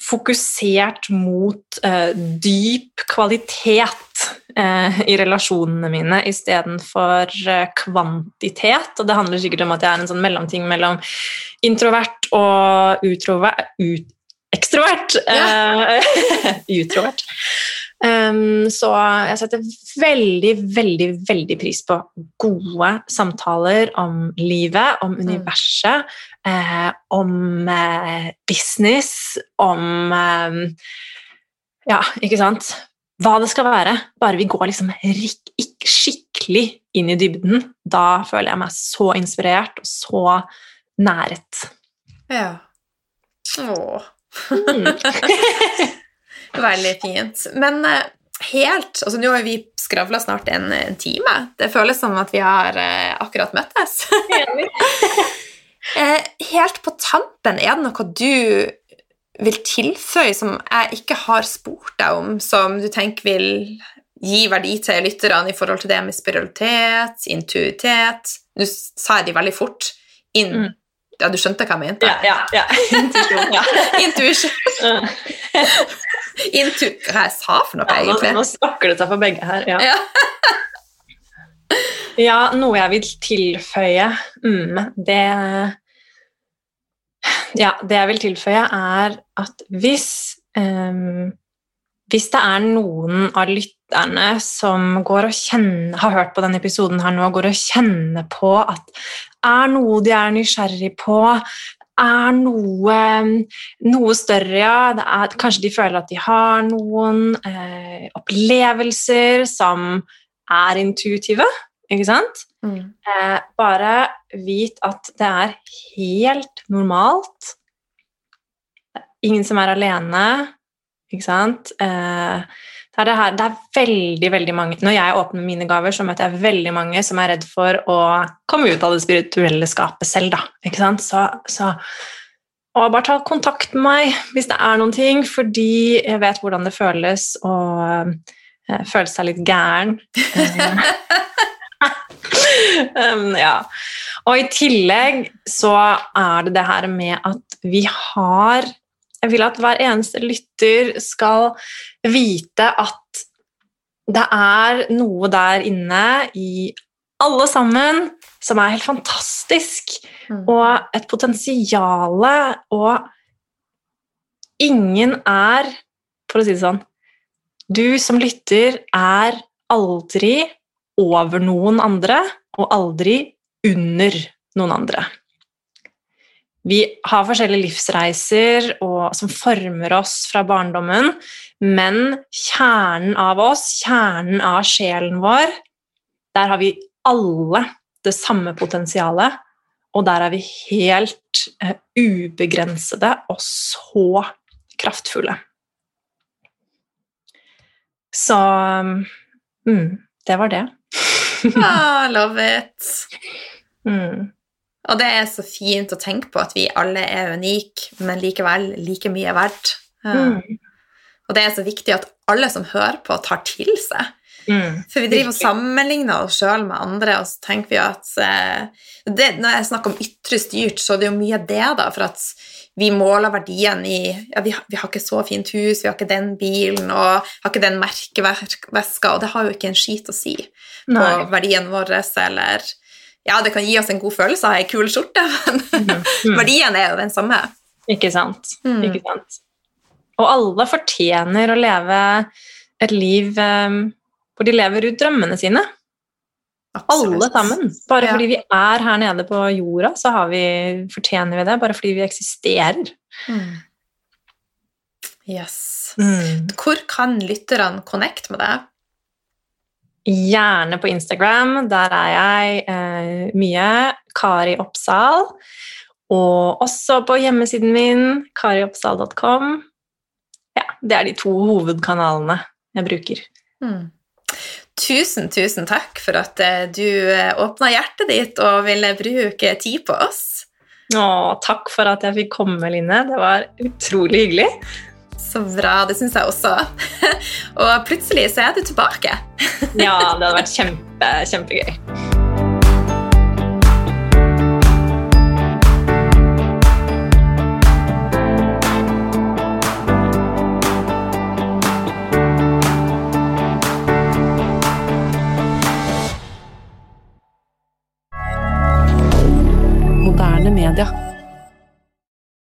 fokusert mot uh, dyp kvalitet uh, i relasjonene mine istedenfor eh, kvantitet. Og det handler sikkert om at jeg er en sånn mellomting mellom introvert og utrovert ut, Ekstrovert! Ja. *laughs* utrovert. Um, så jeg setter veldig, veldig, veldig pris på gode samtaler om livet, om universet, eh, om eh, business, om eh, Ja, ikke sant? Hva det skal være. Bare vi går liksom skikkelig inn i dybden. Da føler jeg meg så inspirert og så næret. Ja. Åh, Mm. *laughs* veldig fint. Men eh, helt Altså, nå har vi skravla snart en, en time. Det føles som at vi har eh, akkurat møttes. *laughs* Eh, helt på tampen, er det noe du vil tilføye som jeg ikke har spurt deg om, som du tenker vil gi verdi til lytterne i forhold til det med spiralitet, intuitet Nå sa jeg de veldig fort. In, Mm. Ja, du skjønte hva jeg mente? Ja, ja, ja. *laughs* Intuisjon, Intu... Hva jeg sa for noe, Ja, nå, nå snakker det seg for begge her. Ja. Ja. ja, noe jeg vil tilføye mm, det Ja, det jeg vil tilføye, er at hvis um, Hvis det er noen av lytterne som går og kjenner, har hørt på denne episoden her nå og går og kjenner på at er noe de er nysgjerrig på, er noe, noe større, ja. Det er, kanskje de føler at de har noen eh, opplevelser som er intuitive, ikke sant? Mm. Eh, bare vit at det er helt normalt. Det er ingen som er alene, ikke sant? Eh, det, er det, her, det er veldig, veldig mange Når jeg åpner mine gaver, så møter jeg veldig mange som er redd for å komme ut av det spirituelle skapet selv, da. Ikke sant? Så, så og bare ta kontakt med meg hvis det er noen ting, fordi jeg vet hvordan det føles å eh, føle seg litt gæren. um, *laughs* *laughs* ja. Og i tillegg så er det det her med at vi har Jeg vil at hver eneste lytter skal vite at det er noe der inne i alle sammen som er helt fantastisk, Mm. og et potensial, og ingen er For å si det sånn Du som lytter er aldri over noen andre, og aldri under noen andre. Vi har forskjellige livsreiser og, som former oss fra barndommen, men kjernen av oss, kjernen av sjelen vår, der har vi alle det samme potensialet, og der er vi helt uh, ubegrensede og så kraftfulle. Så mm, det var det. *laughs* Ah, love it. Mm. Og det er så fint å tenke på at vi alle er unike, men likevel like mye verdt. Mm. Og det er så viktig at alle som hører på, tar til seg. Mm. For vi driver og sammenligner oss sjøl med andre, og så tenker vi at eh, det, Når jeg snakker om ytre styrt, så er det jo mye det, da, for at vi måler verdien i ja, vi, har- vi har ikke så fint hus, vi har ikke den bilen, og har ikke den merkeveska, og det har jo ikke en skit å si på Nei. verdien vår, eller Ja, det kan gi oss en god følelse av ei kul skjorte, *laughs* men Mm. verdien er jo den samme. Ikke sant. Mm. Ikke sant. Og alle fortjener å leve et liv um, hvor de lever ut drømmene sine. Alle sammen. Bare Ja. fordi vi er her nede på jorda, så har vi, fortjener vi det. Bare fordi vi eksisterer. Mm. Yes. Mm. Hvor kan lytterne connect med deg? Gjerne på Instagram. Der er jeg eh, mye. Kari Oppsal. Og også på hjemmesiden min, karioppsal.com. Ja, det er de to hovedkanalene jeg bruker. Mm. Tusen, tusen takk for at eh, du åpna hjertet ditt og ville bruke tid på oss. Å, takk for at jeg fikk komme, Line. Det var utrolig hyggelig. Så bra. Det syns jeg også. *laughs* og plutselig så er du tilbake. *laughs* Ja, det hadde vært kjempe, kjempegøy.